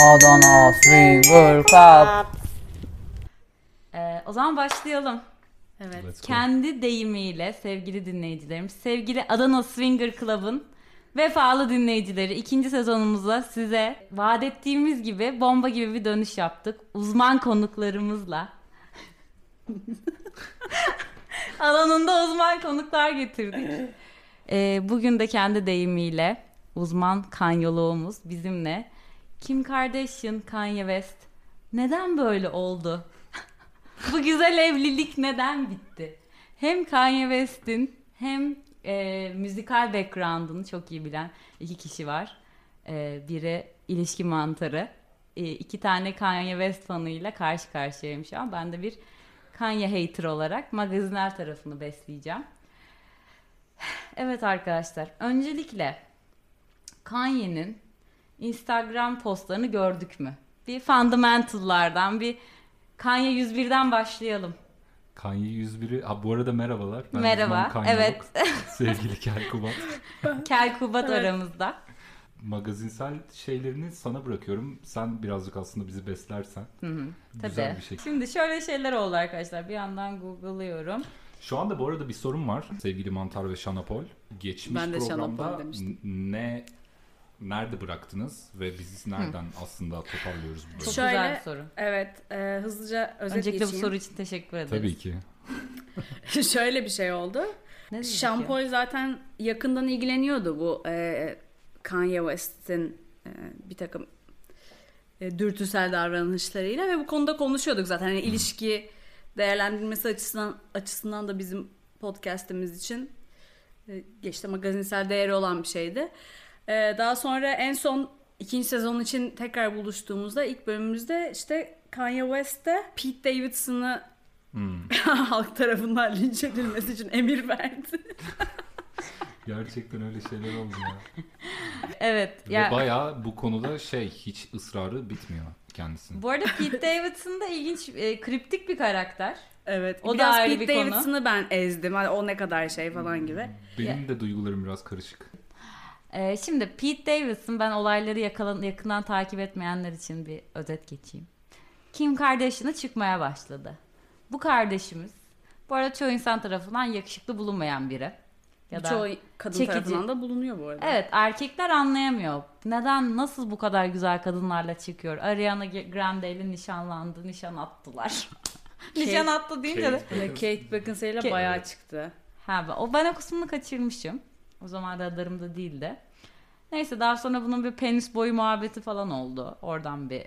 Adana Swinger Club. Ee, o zaman başlayalım. Evet. Let's go. Kendi deyimiyle sevgili dinleyicilerimiz, sevgili Adana Swinger Club'ın vefalı dinleyicileri ikinci sezonumuza size vaat ettiğimiz gibi bomba gibi bir dönüş yaptık. Uzman konuklarımızla. Alanında uzman konuklar getirdik. Ee, bugün de kendi deyimiyle uzman kanyoloğumuz bizimle. Kim Kardashian, Kanye West neden böyle oldu? Bu güzel evlilik neden bitti? Hem Kanye West'in hem e, müzikal background'ını çok iyi bilen iki kişi var. E, biri ilişki mantarı. E, iki tane Kanye West fanıyla karşı karşıyayım şu an. Ben de bir Kanye hater olarak magazinel tarafını besleyeceğim. Evet arkadaşlar. Öncelikle Kanye'nin Instagram postlarını gördük mü? Bir fundamental'lardan bir Kanye 101'den başlayalım. Kanye 101'i... Ha bu arada merhabalar. Ben Merhaba, Kanye evet. Yok. Sevgili Kel Kubat. Kel Kubat Evet. aramızda. Magazinsel şeylerini sana bırakıyorum. Sen birazcık aslında bizi beslersen. Hı hı, Güzel tabii. bir şey. Şimdi şöyle şeyler oldu arkadaşlar. Bir yandan google'lıyorum. Şu anda bu arada bir sorun var. Sevgili Mantar ve Şanapol. Geçmiş Ben de programda Şanapol demiştim. n- ne nerede bıraktınız ve biz nereden aslında toparlıyoruz bu bölümü? Çok Şöyle- güzel bir soru. Evet, e, hızlıca özet Öncelikle bu geçeyim. soru için teşekkür ederiz. Tabii ki. Şöyle bir şey oldu. Ne? Şampol zaten yakından ilgileniyordu bu e, Kanye West'in e, bir takım e, dürtüsel davranışlarıyla ve bu konuda konuşuyorduk zaten. Hani ilişki değerlendirilmesi açısından açısından da bizim podcast'imiz için e, işte magazinsel değeri olan bir şeydi. E, daha sonra en son ikinci sezon için tekrar buluştuğumuzda ilk bölümümüzde işte Kanye West'te Pete Davidson'ı Hmm. halk tarafından linç edilmesi için emir verdi. Gerçekten öyle şeyler oldu ya. Evet. Ve Ya, bayağı bu konuda şey hiç ısrarı bitmiyor kendisinin. bu arada Pete Davidson da ilginç, e, kriptik bir karakter. Evet. O da biraz ayrı Pete bir konu. Davidson'ı ben ezdim. Hani o ne kadar şey falan gibi. Benim de duygularım biraz karışık. E, şimdi Pete Davidson ben olayları yakalan, yakından takip etmeyenler için bir özet geçeyim. Kim Kardashian'a çıkmaya başladı. Bu kardeşimiz bu arada çoğu insan tarafından yakışıklı bulunmayan biri. Ya da Çoğu kadın çekici. tarafından da bulunuyor bu arada. Evet erkekler anlayamıyor. Neden nasıl bu kadar güzel kadınlarla çıkıyor? Ariana Grande ile nişanlandı, nişan attılar. nişan attı deyince de. Kate Kate Beckinsale ile Kate- bayağı çıktı. Ha, o ben o kısmını kaçırmışım. O zaman radarımda değildi. Neyse daha sonra bunun bir penis boyu muhabbeti falan oldu. Oradan bir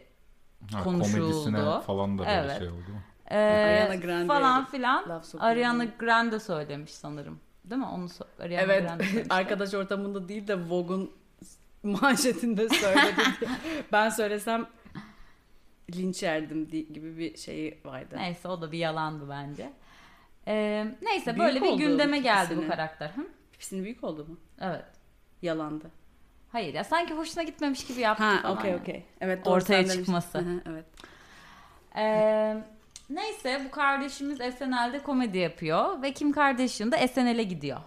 Ha, Konuşuldu. komedisine falan da böyle Evet. şey oldu. e, Ariana Grande'ye falan filan. Ariana Grande söylemiş sanırım. Değil mi? Onu so- Ariana Evet. Grande söylemiş. arkadaş ortamında değil de Vogue'un manşetinde söyledi ben söylesem linç yerdim di- gibi bir şeyi vardı. Neyse o da bir yalandı bence. E, neyse Büyük böyle bir gündeme geldi bu karakter. Hı? Pipisinin büyük oldu mu? Evet. Yalandı. Hayır ya sanki hoşuna gitmemiş gibi yaptı Ha falan okey okey. Evet doğru Ortaya çıkması. Evet. Ee, neyse bu kardeşimiz SNL'de komedi yapıyor ve Kim Kardashian da SNL'e gidiyor.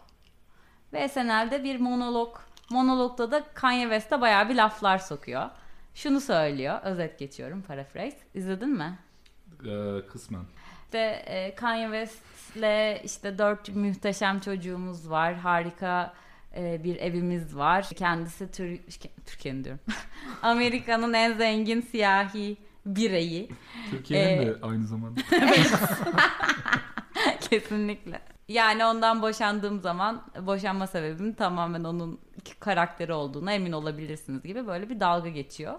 Ve SNL'de bir monolog, monologda da Kanye West'e bayağı bir laflar sokuyor. Şunu söylüyor, özet geçiyorum, paraphrase. İzledin mi? Ee, kısmen. İşte e, Kanye West'le işte dört muhteşem çocuğumuz var. Harika e, bir evimiz var. Kendisi Tür Türkiye'nin diyorum. Amerika'nın en zengin siyahi bireyi. Türkiye'nin Ee, de aynı zamanda. Kesinlikle. Yani ondan boşandığım zaman boşanma sebebim tamamen onun karakteri olduğuna emin olabilirsiniz gibi böyle bir dalga geçiyor.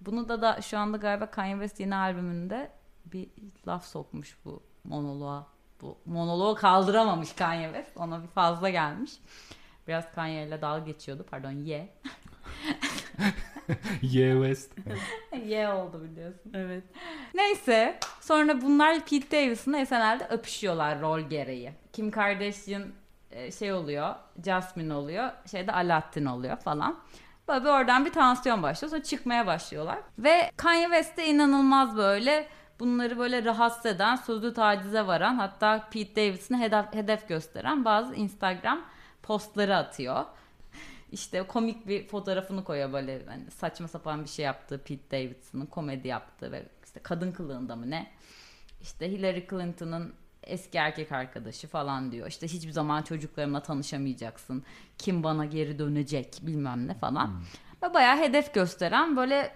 Bunu da da şu anda galiba Kanye West yeni albümünde bir laf sokmuş bu monoloğa. Bu monoloğu kaldıramamış Kanye West. Ona bir fazla gelmiş. Biraz Kanye ile dalga geçiyordu. Pardon ye. Ye West. ye oldu biliyorsun. Evet. Neyse sonra bunlar Pete Davidson'la SNL'de öpüşüyorlar rol gereği. Kim Kardashian e, şey oluyor, Jasmine oluyor, şeyde Alaaddin oluyor falan. Böyle oradan bir tansiyon başlıyor. Sonra çıkmaya başlıyorlar. Ve Kanye West de inanılmaz böyle bunları böyle rahatsız eden, sözlü tacize varan hatta Pete Davidson'ı hedef, hedef gösteren bazı Instagram postları atıyor. İşte komik bir fotoğrafını koyuyor böyle hani saçma sapan bir şey yaptığı Pete Davidson'ın komedi yaptığı ve işte kadın kılığında mı ne? İşte Hillary Clinton'ın eski erkek arkadaşı falan diyor. İşte hiçbir zaman çocuklarımla tanışamayacaksın. Kim bana geri dönecek bilmem ne falan. Ve bayağı hedef gösteren böyle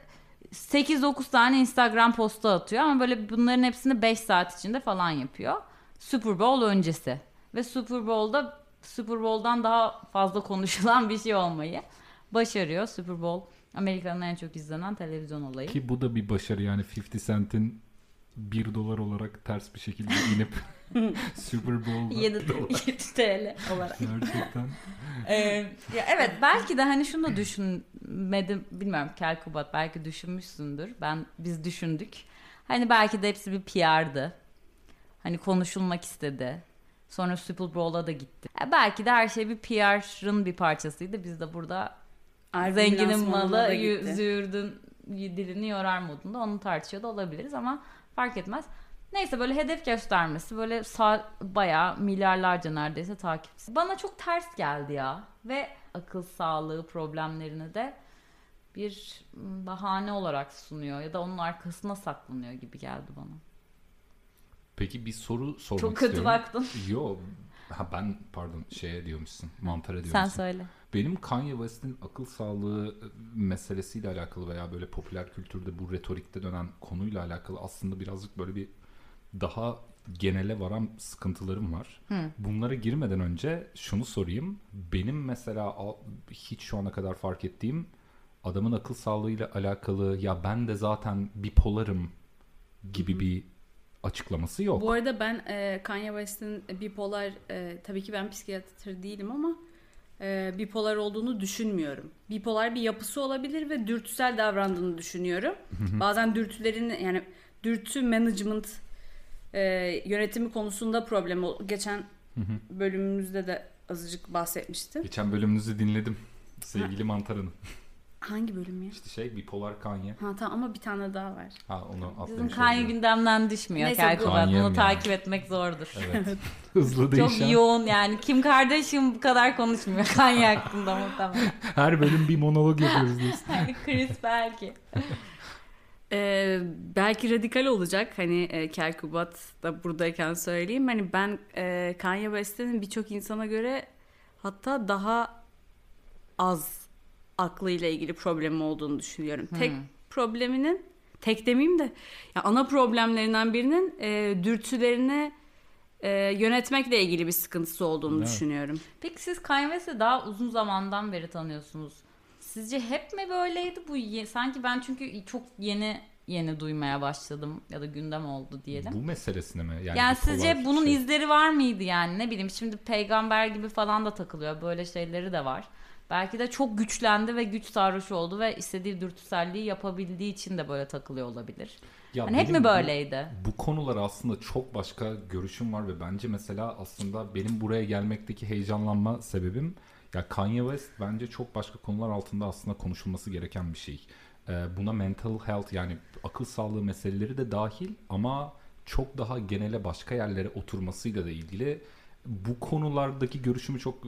8-9 tane Instagram postu atıyor ama böyle bunların hepsini 5 saat içinde falan yapıyor. Super Bowl öncesi. Ve Super Bowl'da Super Bowl'dan daha fazla konuşulan bir şey olmayı başarıyor. Super Bowl Amerika'nın en çok izlenen televizyon olayı. Ki bu da bir başarı yani 50 Cent'in 1 dolar olarak ters bir şekilde inip Super Bowl'da 7, 7 TL olarak. gerçekten Ee, ya evet belki de hani şunu da düşünmedim bilmiyorum Kel Kubat belki düşünmüşsündür. Ben biz düşündük. Hani belki de hepsi bir PR'dı. Hani konuşulmak istedi. Sonra Super Bowl'a da gitti. Ya belki de her şey bir PR'ın bir parçasıydı. Biz de burada Albüm zenginin malı züğürdün dilini yorar modunda onu tartışıyor da olabiliriz ama fark etmez. Neyse böyle hedef göstermesi böyle sağ, bayağı milyarlarca neredeyse takipçisi. Bana çok ters geldi ya ve akıl sağlığı problemlerini de bir bahane olarak sunuyor ya da onun arkasına saklanıyor gibi geldi bana. Peki bir soru sormak Çok kötü istiyorum. baktın. Yo ha ben pardon şeye diyormuşsun mantara Sen diyormuşsun. söyle. Benim Kanye West'in akıl sağlığı e, meselesiyle alakalı veya böyle popüler kültürde bu retorikte dönen konuyla alakalı aslında birazcık böyle bir daha genele varan sıkıntılarım var. Bunlara girmeden önce şunu sorayım. Benim mesela hiç şu ana kadar fark ettiğim adamın akıl sağlığıyla alakalı ya ben de zaten bipolarım gibi bir açıklaması yok. Bu arada ben e, Kanye West'in bipolar e, tabii ki ben psikiyatr değilim ama e, bipolar olduğunu düşünmüyorum. Bipolar bir yapısı olabilir ve dürtüsel davrandığını düşünüyorum. Bazen dürtülerin yani dürtü management e, yönetimi konusunda problem ol- geçen bölümümüzde de azıcık bahsetmiştim. Geçen bölümünüzü dinledim. Sevgili Mantar Hanım. Hangi bölüm ya? İşte şey bipolar Kanye. Ha tamam ama bir tane daha var. Ha onu Bizim atlamış Kanye olabilirim. gündemden düşmüyor Neyse. Kanye'm Bunu yani. takip etmek zordur. Evet. Hızlı Çok değişen. yoğun yani. Kim Kardashian bu kadar konuşmuyor Kanye hakkında muhtemelen. Her bölüm bir monolog yapıyoruz biz. Yani Chris belki. Ee, belki radikal olacak hani e, Kel Kubat da buradayken söyleyeyim hani ben e, Kanye West'in birçok insana göre hatta daha az aklıyla ilgili problemi olduğunu düşünüyorum. Tek probleminin tek demeyeyim de ya ana problemlerinden birinin e, dürtülerini e, yönetmekle ilgili bir sıkıntısı olduğunu Evet. düşünüyorum. Peki siz Kanye West'i daha uzun zamandan beri tanıyorsunuz. Sizce hep mi böyleydi bu? ye- Sanki ben çünkü çok yeni yeni duymaya başladım ya da gündem oldu diyelim. Bu meselesine mi? Yani, Yani, sizce bunun şey. izleri var mıydı yani ne bileyim şimdi peygamber gibi falan da takılıyor böyle şeyleri de var. Belki de çok güçlendi ve güç sarhoşu oldu ve istediği dürtüselliği yapabildiği için de böyle takılıyor olabilir. Ya Hani hep mi bu- böyleydi? Bu konular aslında çok başka görüşüm var ve bence mesela aslında benim buraya gelmekteki heyecanlanma sebebim ya Kanye West bence çok başka konular altında aslında konuşulması gereken bir şey. Ee, buna mental health yani akıl sağlığı meseleleri de dahil ama çok daha genele başka yerlere oturmasıyla da ilgili bu konulardaki görüşümü çok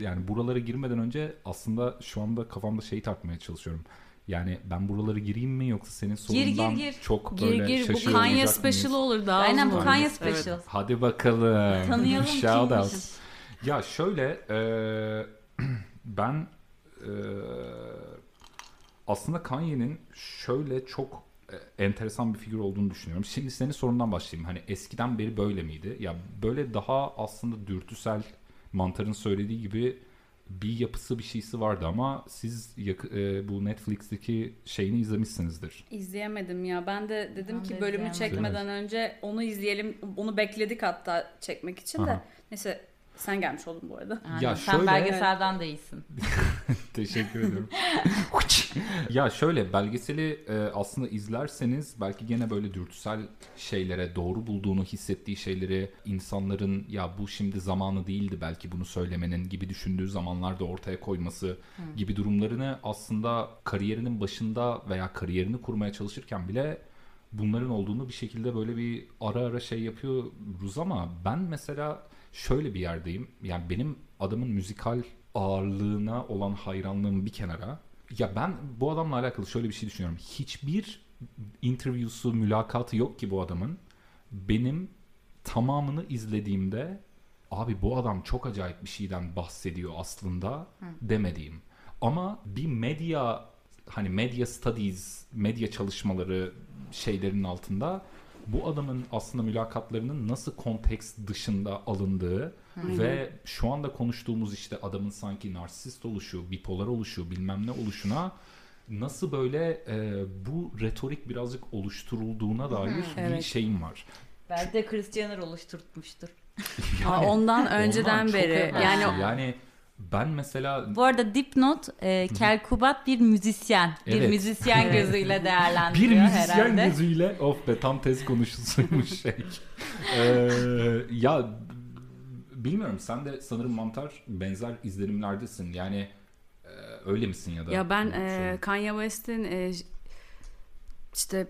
yani buralara girmeden önce aslında şu anda kafamda şeyi tartmaya çalışıyorum. Yani ben buralara gireyim mi yoksa senin Gir, gir, sorundan gir. çok Gir böyle gir bu şaşırıyor Kanye mıyız? special olur daha Aynen bu. Kanye Evet. special. Hadi bakalım. Tanıyalım Shout kimmiş. out. Ya şöyle e, ben e, aslında Kanye'nin şöyle çok e, enteresan bir figür olduğunu düşünüyorum. Şimdi senin sorundan başlayayım. Hani eskiden beri böyle miydi? Ya böyle daha aslında dürtüsel Mantar'ın söylediği gibi bir yapısı bir şeysi vardı ama siz yak- e, bu Netflix'teki şeyini izlemişsinizdir. İzleyemedim ya. Ben de dedim Ben ki de bölümü izleyemedim. çekmeden önce onu izleyelim. Onu bekledik hatta çekmek için de. Aha. Neyse sen gelmiş oldun bu arada. Aynen. Ya Sen şöyle- belgeselden de iyisin. Teşekkür ediyorum. ya şöyle belgeseli e, aslında izlerseniz belki gene böyle dürtüsel şeylere doğru bulduğunu hissettiği şeyleri insanların ya bu şimdi zamanı değildi belki bunu söylemenin gibi düşündüğü zamanlarda ortaya koyması gibi durumlarını aslında kariyerinin başında veya kariyerini kurmaya çalışırken bile bunların olduğunu bir şekilde böyle bir ara ara şey yapıyoruz ama ben mesela şöyle bir yerdeyim. Yani benim adamın müzikal ağırlığına olan hayranlığım bir kenara. Ya ben bu adamla alakalı şöyle bir şey düşünüyorum. Hiçbir interview'su, mülakatı yok ki bu adamın. Benim tamamını izlediğimde abi bu adam çok acayip bir şeyden bahsediyor aslında demediğim. Ama bir medya hani medya studies, medya çalışmaları şeylerin altında bu adamın aslında mülakatlarının nasıl konteks dışında alındığı ve şu anda konuştuğumuz işte adamın sanki narsist oluşu, bipolar oluşu, bilmem ne oluşuna nasıl böyle e, bu retorik birazcık oluşturulduğuna dair bir Evet. şeyim var. Belki de Chris Jenner oluşturtmuştur. Aa, ondan Ondan önceden çok beri yani yani ben mesela Bu arada dipnot e, Kel Kubat bir müzisyen. Bir Evet. müzisyen gözüyle değerlendiriyor bir müzisyen herhalde. gözüyle of be tam tez konuşusuymuş şey. Ee, ya bilmiyorum sen de sanırım mantar benzer izlenimlerdesin. Yani e, öyle misin ya da? Ya ben e, Kanye West'in e, işte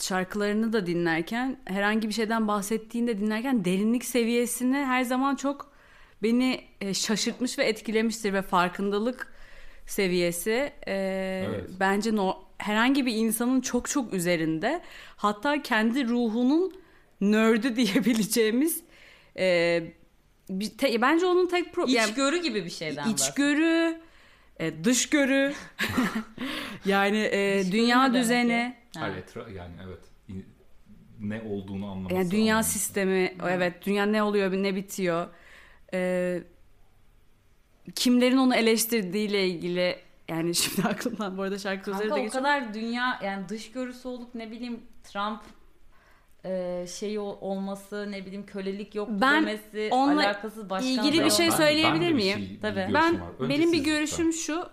şarkılarını da dinlerken herhangi bir şeyden bahsettiğinde dinlerken derinlik seviyesini her zaman çok beni e, şaşırtmış ve etkilemiştir ve farkındalık seviyesi e, Evet. bence no, herhangi bir insanın çok çok üzerinde hatta kendi ruhunun nördü diyebileceğimiz e, bir, te- bence onun tek pro yani- İçgörü gibi bir şeyden bahsediyor. İçgörü, e, dışgörü, yani e, Dışgörü dünya düzeni, etra- yani evet ne olduğunu anlaması. yani dünya anlamında. sistemi, evet dünya ne oluyor, ne bitiyor, e, kimlerin onu eleştirdiğiyle ilgili, yani şimdi aklımdan bu arada şarkı sözleri de o geçiyor. kadar dünya yani dış görüsü olup ne bileyim Trump e, şeyi o- olması ne bileyim kölelik yok Ben demesi onunla alakasız başkan ilgili bir şey. Ben- söyleyebilir ben miyim? şey- Tabii. Ben benim bir görüşüm lütfen. şu.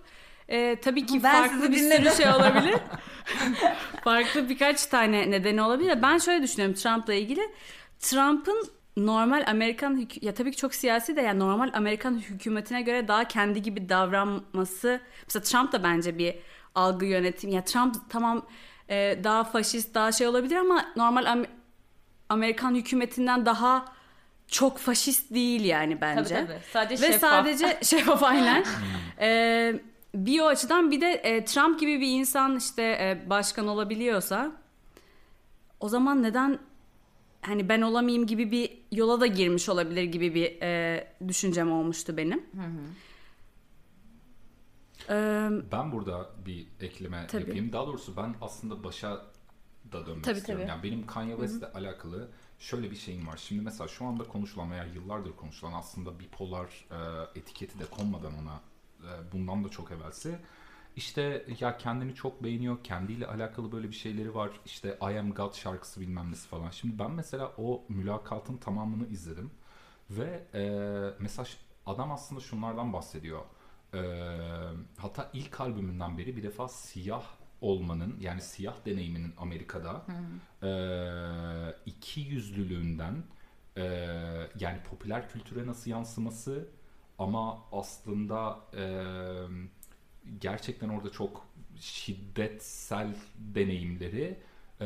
e, tabii ki Ben farklı bir dinledim. sürü şey olabilir. farklı birkaç tane nedeni olabilir. Ben şöyle düşünüyorum Trump'la ilgili. Trump'ın normal Amerikan ya tabii ki çok siyasi de yani normal Amerikan hükümetine göre daha kendi gibi davranması. Mesela Trump da bence bir algı yönetim. Ya Trump tamam e, daha faşist, daha şey olabilir ama normal Am- Amerikan hükümetinden daha çok faşist değil yani bence. Tabii tabii. Sadece Ve şeffaf. sadece şeffaf aynen. Ee, bir o açıdan bir de e, Trump gibi bir insan işte e, başkan olabiliyorsa o zaman neden hani ben olamayayım gibi bir yola da girmiş olabilir gibi bir e, düşüncem olmuştu benim. Ee, Ben burada bir ekleme Tabii. yapayım. Daha doğrusu ben aslında başa da dönmek Tabii, istiyorum. tabii. Yani benim Kanye West'le alakalı şöyle bir şeyim var. Şimdi mesela şu anda konuşulan veya yıllardır konuşulan aslında bipolar e, etiketi de konmadan ona e, bundan da çok evvelsi. İşte ya kendini çok beğeniyor, kendiyle alakalı böyle bir şeyleri var. İşte I Am God şarkısı bilmem nesi falan. Şimdi ben mesela o mülakatın tamamını izledim. Ve e, mesela adam aslında şunlardan bahsediyor. E, hatta ilk albümünden beri bir defa siyah olmanın yani siyah deneyiminin Amerika'da e, iki yüzlülüğünden e, yani popüler kültüre nasıl yansıması ama aslında e, gerçekten orada çok şiddetsel deneyimleri e,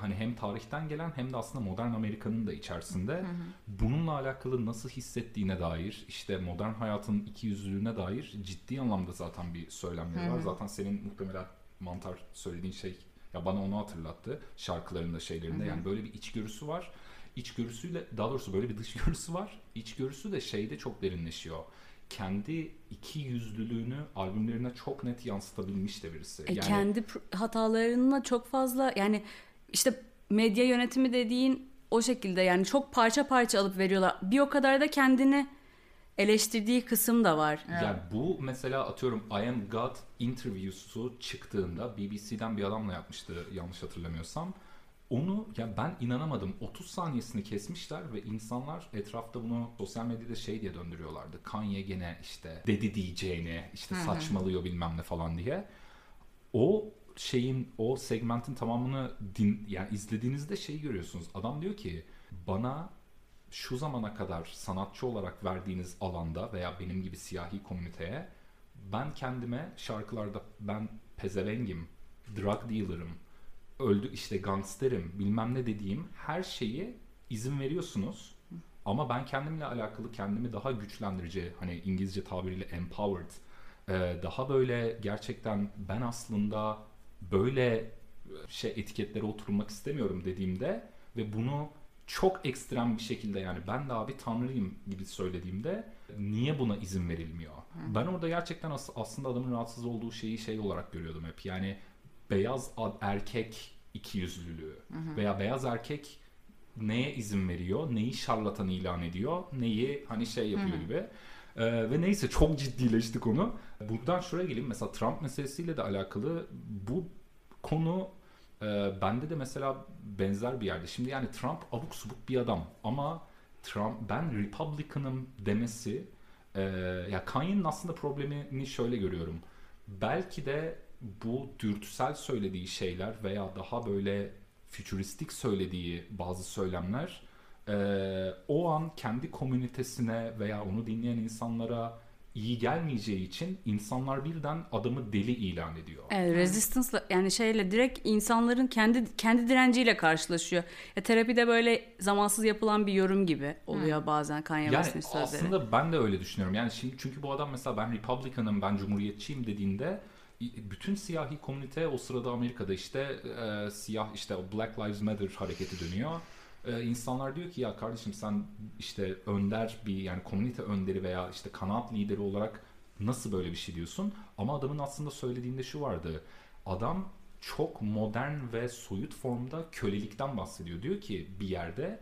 hani hem tarihten gelen hem de aslında modern Amerika'nın da içerisinde bununla alakalı nasıl hissettiğine dair işte modern hayatın iki yüzlülüğüne dair ciddi anlamda zaten bir söylemleri var. Zaten senin muhtemelen mantar söylediğin şey ya bana onu hatırlattı şarkılarında şeylerinde yani böyle bir içgörüsü var. İçgörüsüyle daha doğrusu böyle bir dışgörüsü var. İçgörüsü de şeyde çok derinleşiyor. Kendi iki yüzlülüğünü albümlerine çok net yansıtabilmiş de birisi. e, Yani kendi hatalarına çok fazla yani işte medya yönetimi dediğin o şekilde yani çok parça parça alıp veriyorlar. Bir o kadar da kendini eleştirdiği kısım da var. Yani bu mesela atıyorum I Am God interview'su çıktığında BBC'den bir adamla yapmıştı yanlış hatırlamıyorsam. Onu ya ben inanamadım. 30 saniyesini kesmişler ve insanlar etrafta bunu sosyal medyada şey diye döndürüyorlardı. Kanye gene işte dedi diyeceğini işte saçmalıyor bilmem ne falan diye. O şeyin o segmentin tamamını din yani izlediğinizde şeyi görüyorsunuz. Adam diyor ki bana şu zamana kadar sanatçı olarak verdiğiniz alanda veya benim gibi siyahi komüniteye ben kendime şarkılarda ben pezevengim, drug dealer'ım, öldü işte gangsterim bilmem ne dediğim her şeyi izin veriyorsunuz. Ama ben kendimle alakalı kendimi daha güçlendirici hani İngilizce tabiriyle empowered e, daha böyle gerçekten ben aslında böyle şey etiketlere oturmak istemiyorum dediğimde ve bunu çok ekstrem bir şekilde yani ben de abi tanrıyım gibi söylediğimde niye buna izin verilmiyor? Ben orada gerçekten as- aslında adamın rahatsız olduğu şeyi şey olarak görüyordum hep. Yani beyaz erkek ikiyüzlülüğü veya beyaz erkek neye izin veriyor, neyi şarlatan ilan ediyor, neyi hani şey yapıyor gibi. Ee, ve neyse çok ciddileşti konu. Buradan şuraya geleyim. Mesela Trump meselesiyle de alakalı bu konu e, bende de mesela benzer bir yerde. Şimdi yani Trump abuk subuk bir adam ama Trump ben Republican'ım demesi e, ya Kanye'nin aslında problemini şöyle görüyorum. Belki de bu dürtüsel söylediği şeyler veya daha böyle fütüristik söylediği bazı söylemler e, o an kendi komünitesine veya onu dinleyen insanlara iyi gelmeyeceği için insanlar birden adamı deli ilan ediyor. Evet, resistance'la yani şeyle direkt insanların kendi kendi direnciyle karşılaşıyor. Ya terapide böyle zamansız yapılan bir yorum gibi oluyor bazen Kanye Yani West'in sözleri. aslında ben de öyle düşünüyorum. Yani şimdi çünkü bu adam mesela ben Republican'ım, ben Cumhuriyetçiyim dediğinde bütün siyahi komünite o sırada Amerika'da işte e, siyah işte Black Lives Matter hareketi dönüyor. E, insanlar diyor ki ya kardeşim sen işte önder bir yani komünite önderi veya işte kanaat lideri olarak nasıl böyle bir şey diyorsun? Ama adamın aslında söylediğinde şu vardı. Adam çok modern ve soyut formda kölelikten bahsediyor. Diyor ki bir yerde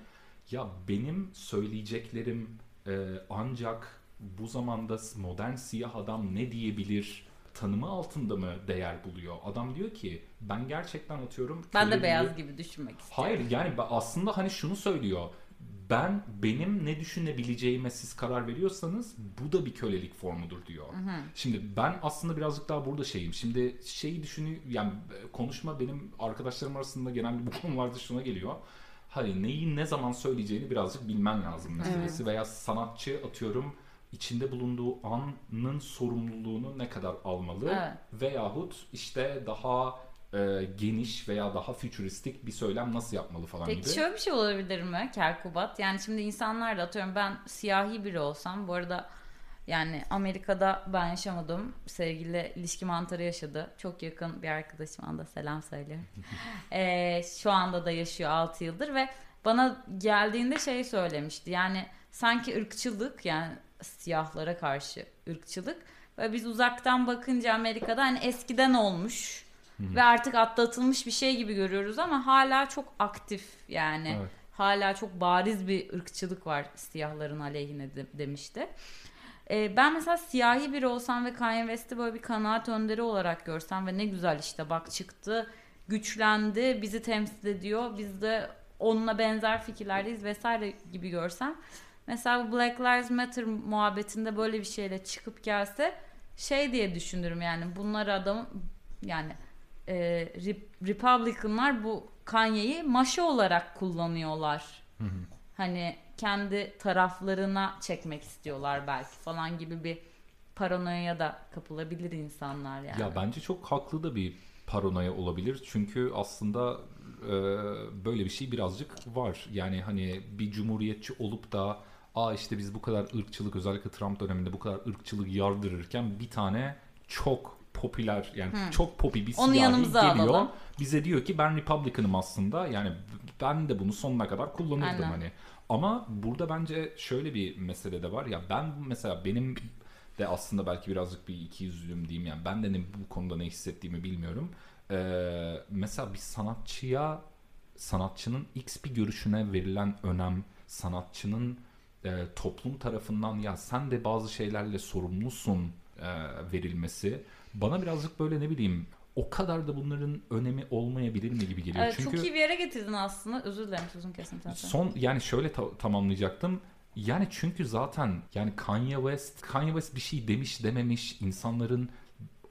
ya benim söyleyeceklerim e, ancak bu zamanda modern siyah adam ne diyebilir tanımı altında mı değer buluyor? Adam diyor ki ben gerçekten atıyorum. Ben de beyaz gibi düşünmek istiyorum. Hayır yani aslında hani şunu söylüyor. Ben benim ne düşünebileceğime siz karar veriyorsanız bu da bir kölelik formudur diyor. Şimdi ben aslında birazcık daha burada şeyim. Şimdi şeyi düşünüyor yani konuşma benim arkadaşlarım arasında genelde bu konularda şuna geliyor. Hani neyi ne zaman söyleyeceğini birazcık bilmen lazım meselesi veya sanatçı atıyorum içinde bulunduğu anın sorumluluğunu ne kadar almalı Evet. veyahut işte daha e, geniş veya daha fütüristik bir söylem nasıl yapmalı falan Peki gibi. şöyle bir şey olabilir mi Kerkubat? Yani şimdi insanlar da atıyorum ben siyahi biri olsam bu arada yani Amerika'da ben yaşamadım. Sevgili ilişki mantarı yaşadı. Çok yakın bir arkadaşım anda selam söylüyorum. Ee, şu anda da yaşıyor 6 yıldır ve bana geldiğinde şey söylemişti. Yani sanki ırkçılık yani siyahlara karşı ırkçılık ve biz uzaktan bakınca Amerika'da hani eskiden olmuş ve artık atlatılmış bir şey gibi görüyoruz ama hala çok aktif yani. Evet. Hala çok bariz bir ırkçılık var siyahların aleyhine de- demişti. Ee, ben mesela siyahi biri olsam ve Kanye West'i böyle bir kanaat önderi olarak görsem ve ne güzel işte bak çıktı, güçlendi, bizi temsil ediyor. Biz de onunla benzer fikirlerdeyiz vesaire gibi görsem. Mesela bu Black Lives Matter muhabbetinde böyle bir şeyle çıkıp gelse şey diye düşünürüm yani bunlar adam yani e, Rep- Republicanlar bu Kanye'yi maşa olarak kullanıyorlar. Hani kendi taraflarına çekmek istiyorlar belki falan gibi bir paranoya da kapılabilir insanlar yani. Ya bence çok haklı da bir paranoya olabilir. Çünkü aslında e, böyle bir şey birazcık var. Yani hani bir cumhuriyetçi olup da aa işte biz bu kadar ırkçılık özellikle Trump döneminde bu kadar ırkçılık yardırırken bir tane çok popüler yani çok popi bir Onu siyahi yanımıza geliyor. alalım. Bize diyor ki ben Republican'ım aslında. Yani ben de bunu sonuna kadar kullanırdım Aynen. hani. Ama burada bence şöyle bir mesele de var. Ya ben mesela benim de aslında belki birazcık bir ikiyüzlülüğüm diyeyim yani. Ben de ne, bu konuda ne hissettiğimi bilmiyorum. Ee, mesela bir sanatçıya sanatçının x bir görüşüne verilen önem sanatçının e, toplum tarafından ya sen de bazı şeylerle sorumlusun e, verilmesi bana birazcık böyle ne bileyim o kadar da bunların önemi olmayabilir mi gibi geliyor. Evet, Çünkü Çok iyi bir yere getirdin aslında. Özür dilerim sözün kesin. zaten. Son yani şöyle ta- tamamlayacaktım. Yani çünkü zaten yani Kanye West Kanye West bir şey demiş dememiş insanların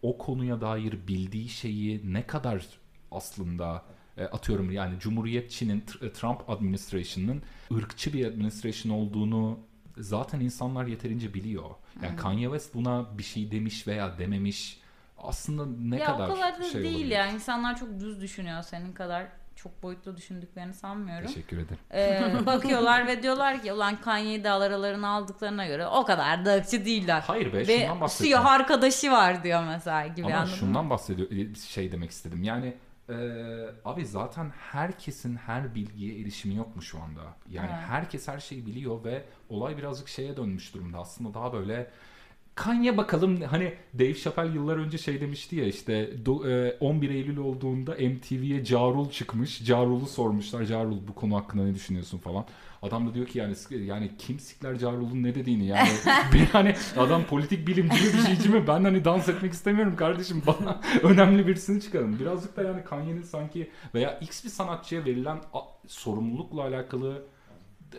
o konuya dair bildiği şeyi ne kadar aslında atıyorum yani Cumhuriyetçinin Tr- Trump administration'ının ırkçı bir administration olduğunu zaten insanlar yeterince biliyor. Yani Kanye West buna bir şey demiş veya dememiş aslında ne ya kadar o kadar da şey değil olabilir? ya. İnsanlar çok düz düşünüyor senin kadar çok boyutlu düşündüklerini sanmıyorum. Teşekkür ederim. Ee, bakıyorlar ve diyorlar ki ulan Kanye'yi de aralarına aldıklarına göre o kadar da ırkçı değiller. Hayır be Ve şundan bahsediyorum. siyah arkadaşı var diyor mesela gibi Ama anladın mı? şundan bahsediyor şey demek istedim. Yani e, abi zaten herkesin her bilgiye erişimi yok mu şu anda? Yani Evet. herkes her şeyi biliyor ve olay birazcık şeye dönmüş durumda. Aslında daha böyle Kanye bakalım hani Dave Chappelle yıllar önce şey demişti ya işte do- e, 11 Eylül olduğunda MTV'ye Carul çıkmış. Carul'u sormuşlar. Carul bu konu hakkında ne düşünüyorsun falan. Adam da diyor ki yani yani kim sikler Carul'un ne dediğini yani bir hani adam politik bilimci mi bir şeyci mi ben hani dans etmek istemiyorum kardeşim bana önemli birisini çıkarın. Birazcık da yani Kanye'nin sanki veya X bir sanatçıya verilen sorumlulukla alakalı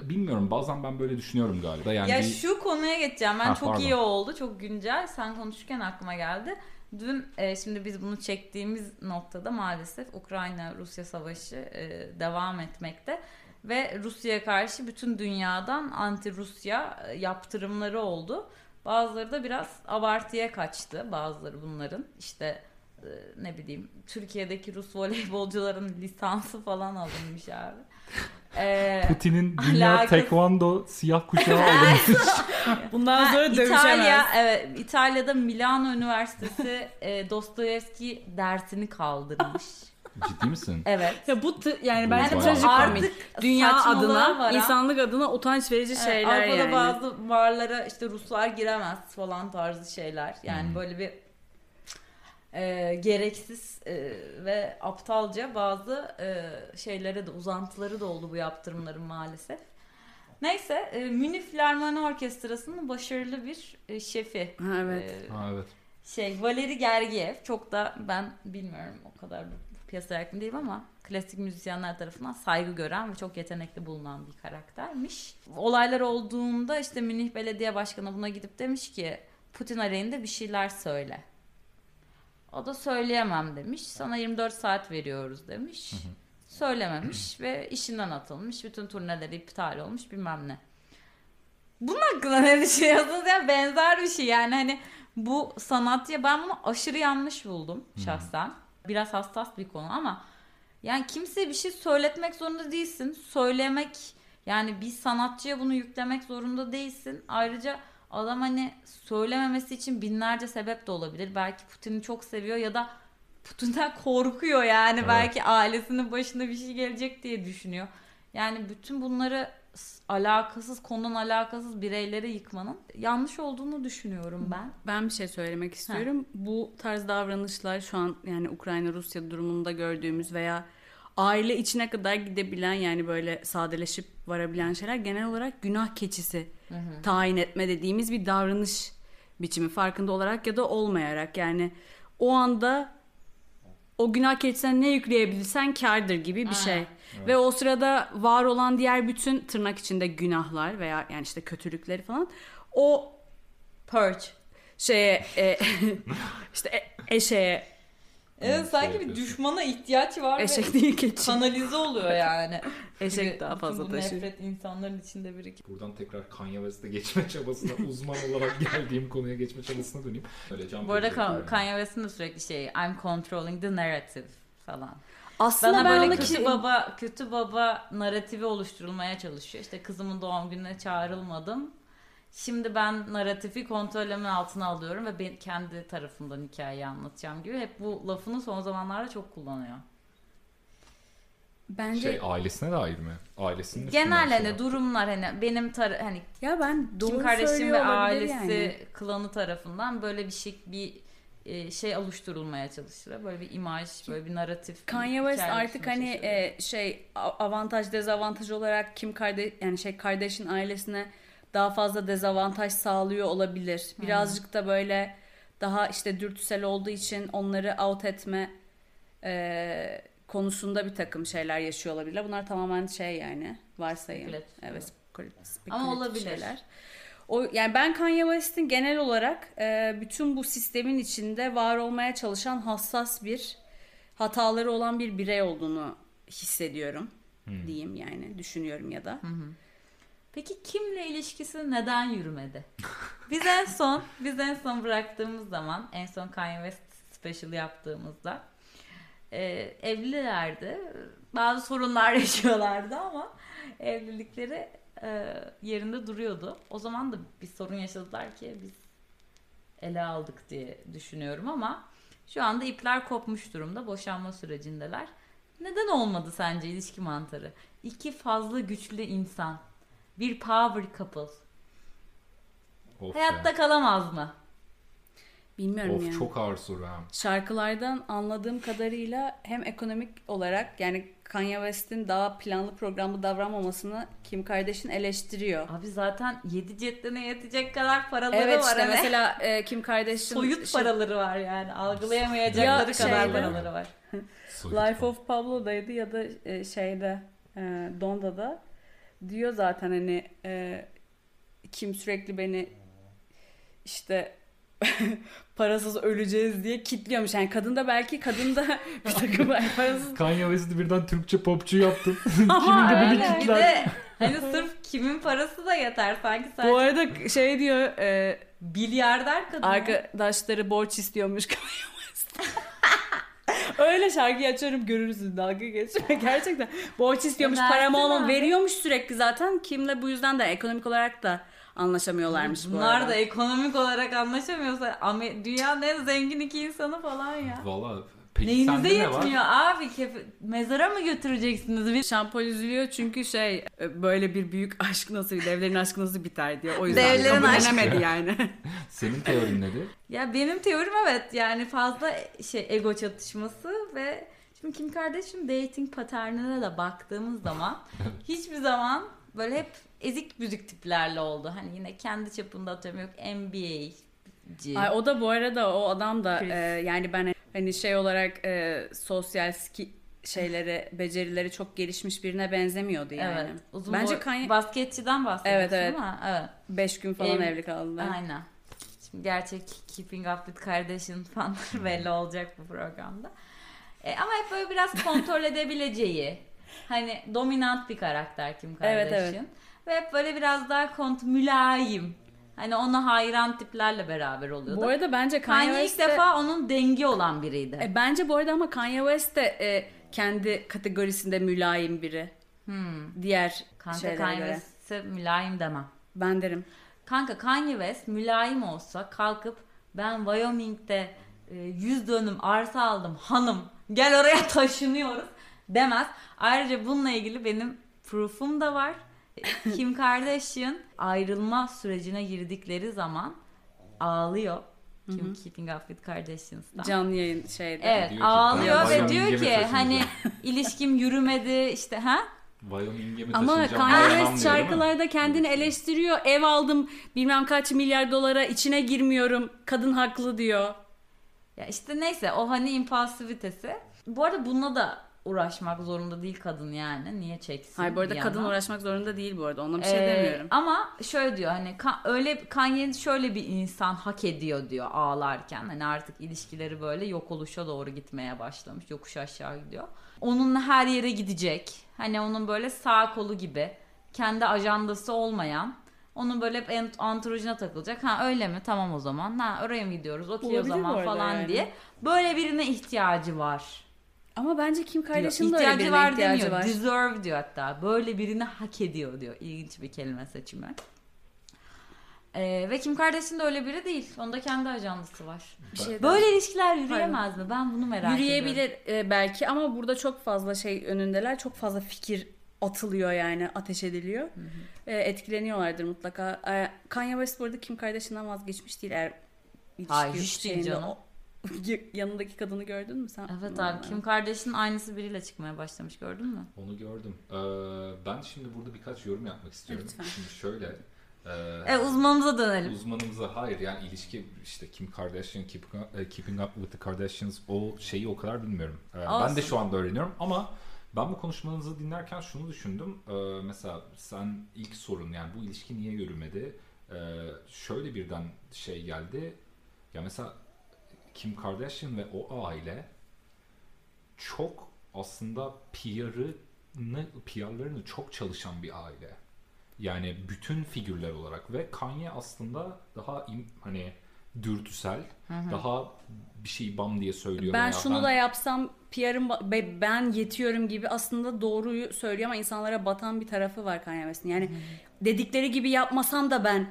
bilmiyorum bazen ben böyle düşünüyorum galiba. Yani ya bir- şu konuya geçeceğim. Ben Ha, çok pardon. iyi oldu. Çok güncel. Sen konuşurken aklıma geldi. Dün e, şimdi biz bunu çektiğimiz noktada maalesef Ukrayna-Rusya savaşı e, devam etmekte. Ve Rusya'ya karşı bütün dünyadan anti-Rusya e, yaptırımları oldu. Bazıları da biraz abartıya kaçtı. Bazıları bunların işte e, ne bileyim Türkiye'deki Rus voleybolcuların lisansı falan alınmış abi. E, Putin'in dünya Alakası- tekvando siyah kuşağı alınmış. Bundan Ha, sonra dövüşemez. İtalya, evet, İtalya'da Milano Üniversitesi e, Dostoyevski dersini kaldırmış. Ciddi misin? Evet. Ya bu t- yani bence bayağı- trajikomik. Artık Dünya adına, varan- insanlık adına utanç verici Evet, şeyler Avrupa'da yani. bazı barlara işte Ruslar giremez falan tarzı şeyler. Yani Hmm. böyle bir e, gereksiz e, ve aptalca bazı e, şeylere de uzantıları da oldu bu yaptırımların maalesef. Neyse e, Münih Filarmoni Orkestrası'nın başarılı bir e, şefi. Ha, evet. E, Ha evet. şey Valeri Gergiev çok da ben bilmiyorum o kadar piyasaya yakın değilim ama klasik müzisyenler tarafından saygı gören ve çok yetenekli bulunan bir karaktermiş. Olaylar olduğunda işte Münih Belediye Başkanı buna gidip demiş ki Putin aleyhinde bir şeyler söyle. O da söyleyemem demiş. Sana 24 saat veriyoruz demiş. Söylememiş ve işinden atılmış. Bütün turneleri iptal olmuş bilmem ne. Bunun hakkında ne düşünüyorsunuz? Ya benzer bir şey yani hani bu sanatçıya ben bunu aşırı yanlış buldum şahsen. Biraz hassas bir konu ama yani kimseye bir şey söyletmek zorunda değilsin. Söylemek yani bir sanatçıya bunu yüklemek zorunda değilsin. Ayrıca adam hani söylememesi için binlerce sebep de olabilir. Belki Putin'i çok seviyor ya da Putin'den korkuyor yani. Evet. Belki ailesinin başına bir şey gelecek diye düşünüyor. Yani bütün bunları alakasız konudan alakasız bireylere yıkmanın yanlış olduğunu düşünüyorum ben. Ben bir şey söylemek istiyorum. Bu tarz davranışlar şu an yani Ukrayna-Rusya durumunda gördüğümüz veya aile içine kadar gidebilen yani böyle sadeleşip varabilen şeyler genel olarak günah keçisi tayin etme dediğimiz bir davranış biçimi farkında olarak ya da olmayarak yani o anda o günah keçisine ne yükleyebilirsen kardır gibi bir şey. Ve o sırada var olan diğer bütün tırnak içinde günahlar veya yani işte kötülükleri falan o Purge. şeye e, işte e, eşeğe Evet sanki bir düşmana ihtiyaç var eşek ve değil keçi. kanalize oluyor yani. Eşek daha fazla bu taşır. nefret insanların içinde birikip. Buradan tekrar Kanye West'e geçme çabasına uzman olarak geldiğim konuya geçme çabasına döneyim. Öyle can Bu arada Ka- yani. Kanye West'in de sürekli şey I'm controlling the narrative falan. Aslında Bana ben böyle kötü kişi- baba kötü baba narratifi oluşturulmaya çalışıyor. İşte kızımın doğum gününe çağrılmadım. Şimdi ben narratifi kontrolümün altına alıyorum ve ben kendi tarafımdan hikayeyi anlatacağım gibi. Hep bu lafını son zamanlarda çok kullanıyor. bence Şey ailesine dair mi? Ailesinin Genel hani durumlar hani benim tar hani ya ben doğru Kim söylüyor ve ailesi yani. klanı tarafından böyle bir şey bir e, şey oluşturulmaya çalışılıyor. Böyle bir imaj, böyle bir narratif. Kanye West artık hani e, şey avantaj dezavantaj olarak Kim Kardeş yani şey kardeşin ailesine daha fazla dezavantaj sağlıyor olabilir. Birazcık da böyle daha işte dürtüsel olduğu için onları out etme e, konusunda bir takım şeyler yaşıyor olabilirler. Bunlar tamamen şey yani varsayım. Spekülatif. Evet, spekül- spekülatif Ama olabilir. şeyler. O yani ben Kanye West'in genel olarak e, bütün bu sistemin içinde var olmaya çalışan hassas bir hataları olan bir birey olduğunu hissediyorum diyeyim yani düşünüyorum ya da. Peki kimle ilişkisi neden yürümedi? Biz en son biz en son bıraktığımız zaman en son Kanye West special yaptığımızda e, evlilerdi. bazı sorunlar yaşıyorlardı ama evlilikleri e, yerinde duruyordu. O zaman da bir sorun yaşadılar ki biz ele aldık diye düşünüyorum ama şu anda ipler kopmuş durumda. Boşanma sürecindeler. Neden olmadı sence ilişki mantarı? İki fazla güçlü insan. Bir power couple. Of Hayatta ya. kalamaz mı? Bilmiyorum Of yani. çok ağır soru ha. Şarkılardan anladığım kadarıyla hem ekonomik olarak yani Kanye West'in daha planlı programlı davranmamasını Kim Kardashian eleştiriyor. Abi zaten yedi cettine yetecek kadar paraları Evet var. işte hani. mesela e, Kim Kardashian soyut şey- paraları var yani. Algılayamayacakları Ya kadar şeyde- paraları var. Life of Pablo'daydı ya da e, şeyde e, Donda'da diyor zaten hani e, kim sürekli beni işte parasız öleceğiz diye kitliyormuş. Yani kadın da belki kadın da bir takım parasız Kanye West'i birden Türkçe popçu yaptın. Kimin de beni Bir kitler. de hani sırf kimin parası da yeter sanki sadece bu arada şey diyor e, milyarder kadın. arkadaşları borç istiyormuş Kanye West. Öyle şarkıyı açarım görürsün dalga geçme. Gerçekten borç istiyormuş param olmam veriyormuş sürekli zaten. Kimle bu yüzden de ekonomik olarak da anlaşamıyorlarmış bu Bunlar arada. da ekonomik olarak anlaşamıyorsa Amer- dünyanın en zengin iki insanı falan ya. Valla peki Neyinize sende ne var? yetmiyor abi? Kef- Mezara mı götüreceksiniz? Bir Şampol üzülüyor çünkü şey e, böyle bir büyük aşk nasıl devlerin aşkı nasıl biter diye o yüzden Devlerin kabullenemedi yani. Senin teorin nedir? Ya benim teorim evet yani fazla şey ego çatışması ve şimdi Kim Kardashian dating paternine de baktığımız zaman hiçbir zaman böyle hep ezik büzük tiplerle oldu. Hani yine kendi çapında atıyorum yok NBA'ci. Ay, o da bu arada o adam da Chris. e, yani ben hani şey olarak e, sosyal ski şeyleri becerileri çok gelişmiş birine benzemiyordu yani. Evet. Uzun Bence Kanye basketçiden bahsediyorsun Evet, evet. ama evet. 5 gün falan Ev- evli kaldı. Aynen. Şimdi gerçek Keeping Up with Kardashian fanları belli olacak bu programda. E, ama hep böyle biraz kontrol edebileceği, hani dominant bir karakter Kim Evet, Kardashian. evet. Ve hep böyle biraz daha kont mülayim. Hani ona hayran tiplerle beraber oluyordu. Bu arada bence Kanye, Kanye ilk West de- defa onun dengi olan biriydi. E, bence bu arada ama Kanye West de e, kendi kategorisinde mülayim biri. Hmm. Diğer Kanka Kanye. West'e mülayim demem. Ben derim. Kanka Kanye West mülayim olsa kalkıp ben Wyoming'de e, 100 dönüm arsa aldım hanım gel oraya taşınıyoruz demez. Ayrıca bununla ilgili benim proof'um da var. Kim Kardashian ayrılma sürecine girdikleri zaman ağlıyor. Kim Keeping Up with Kardashians'tan. Canlı yayın şeyde. Evet Diyor ki, ağlıyor ve diyor ki hani ilişkim yürümedi işte ha Wyoming'e mi Ama? Kanye West şarkılarda kendini eleştiriyor. Ev aldım bilmem kaç milyar dolara içine girmiyorum. Kadın haklı diyor. Ya işte neyse o hani impulsivitesi. Bu arada bununla da uğraşmak zorunda değil kadın yani. Niye çeksin? Hayır bu arada kadın yandan? uğraşmak zorunda değil bu arada. Ona bir şey Ee, demiyorum. Ama şöyle diyor hani öyle Kanye şöyle bir insan hak ediyor diyor ağlarken. Hani artık ilişkileri böyle yok oluşa doğru gitmeye başlamış. Yokuş aşağı gidiyor. Onunla her yere gidecek. Hani onun böyle sağ kolu gibi. Kendi ajandası olmayan. Onun böyle hep anturajına takılacak. Ha öyle mi? Tamam o zaman. Ha oraya mı gidiyoruz? Okey o zaman falan yani. diye. Böyle birine ihtiyacı var. Ama bence Kim. Kardashian'ın da öyle birine var ihtiyacı demiyor. var. Deserve diyor hatta. Böyle birini hak ediyor diyor. İlginç bir kelime seçimi. Ee, ve Kim Kardashian da öyle biri değil. Onda kendi ajandası var. Bir şey Böyle ilişkiler yürüyemez mi? Ben bunu merak ediyorum. Yürüyebilir e, belki ama burada çok fazla şey önündeler. Çok fazla fikir atılıyor yani ateş ediliyor. E, etkileniyorlardır mutlaka. E, Kanye West bu arada Kim Kardashian'dan vazgeçmiş değil eğer ilişki Hayır, hiç değil canım. o- yanındaki kadını gördün mü sen? Evet abi Kim Kardashian aynısı biriyle çıkmaya başlamış gördün mü? Onu gördüm. Ee, ben şimdi burada birkaç yorum yapmak istiyorum. Lütfen. Şimdi şöyle. e, E uzmanımıza dönelim. Uzmanımıza hayır yani ilişki işte Kim Kardashian, Keeping Up, e, Keeping Up with the Kardashians o şeyi o kadar bilmiyorum. Ee, ben de şu anda öğreniyorum ama ben bu konuşmanızı dinlerken şunu düşündüm. Ee, mesela sen ilk sorun yani bu ilişki niye yürümedi? Ee, şöyle birden şey geldi. Ya mesela Kim Kardashian ve o aile çok aslında PR'ını PR'larını çok çalışan bir aile. Yani bütün figürler olarak ve Kanye aslında daha im- hani dürtüsel. Daha bir şey bam diye söylüyor. Ben şunu da yapsam PR'ım ben yetiyorum gibi aslında doğruyu söylüyor ama insanlara batan bir tarafı var Kanye West'in. Yani dedikleri gibi yapmasam da ben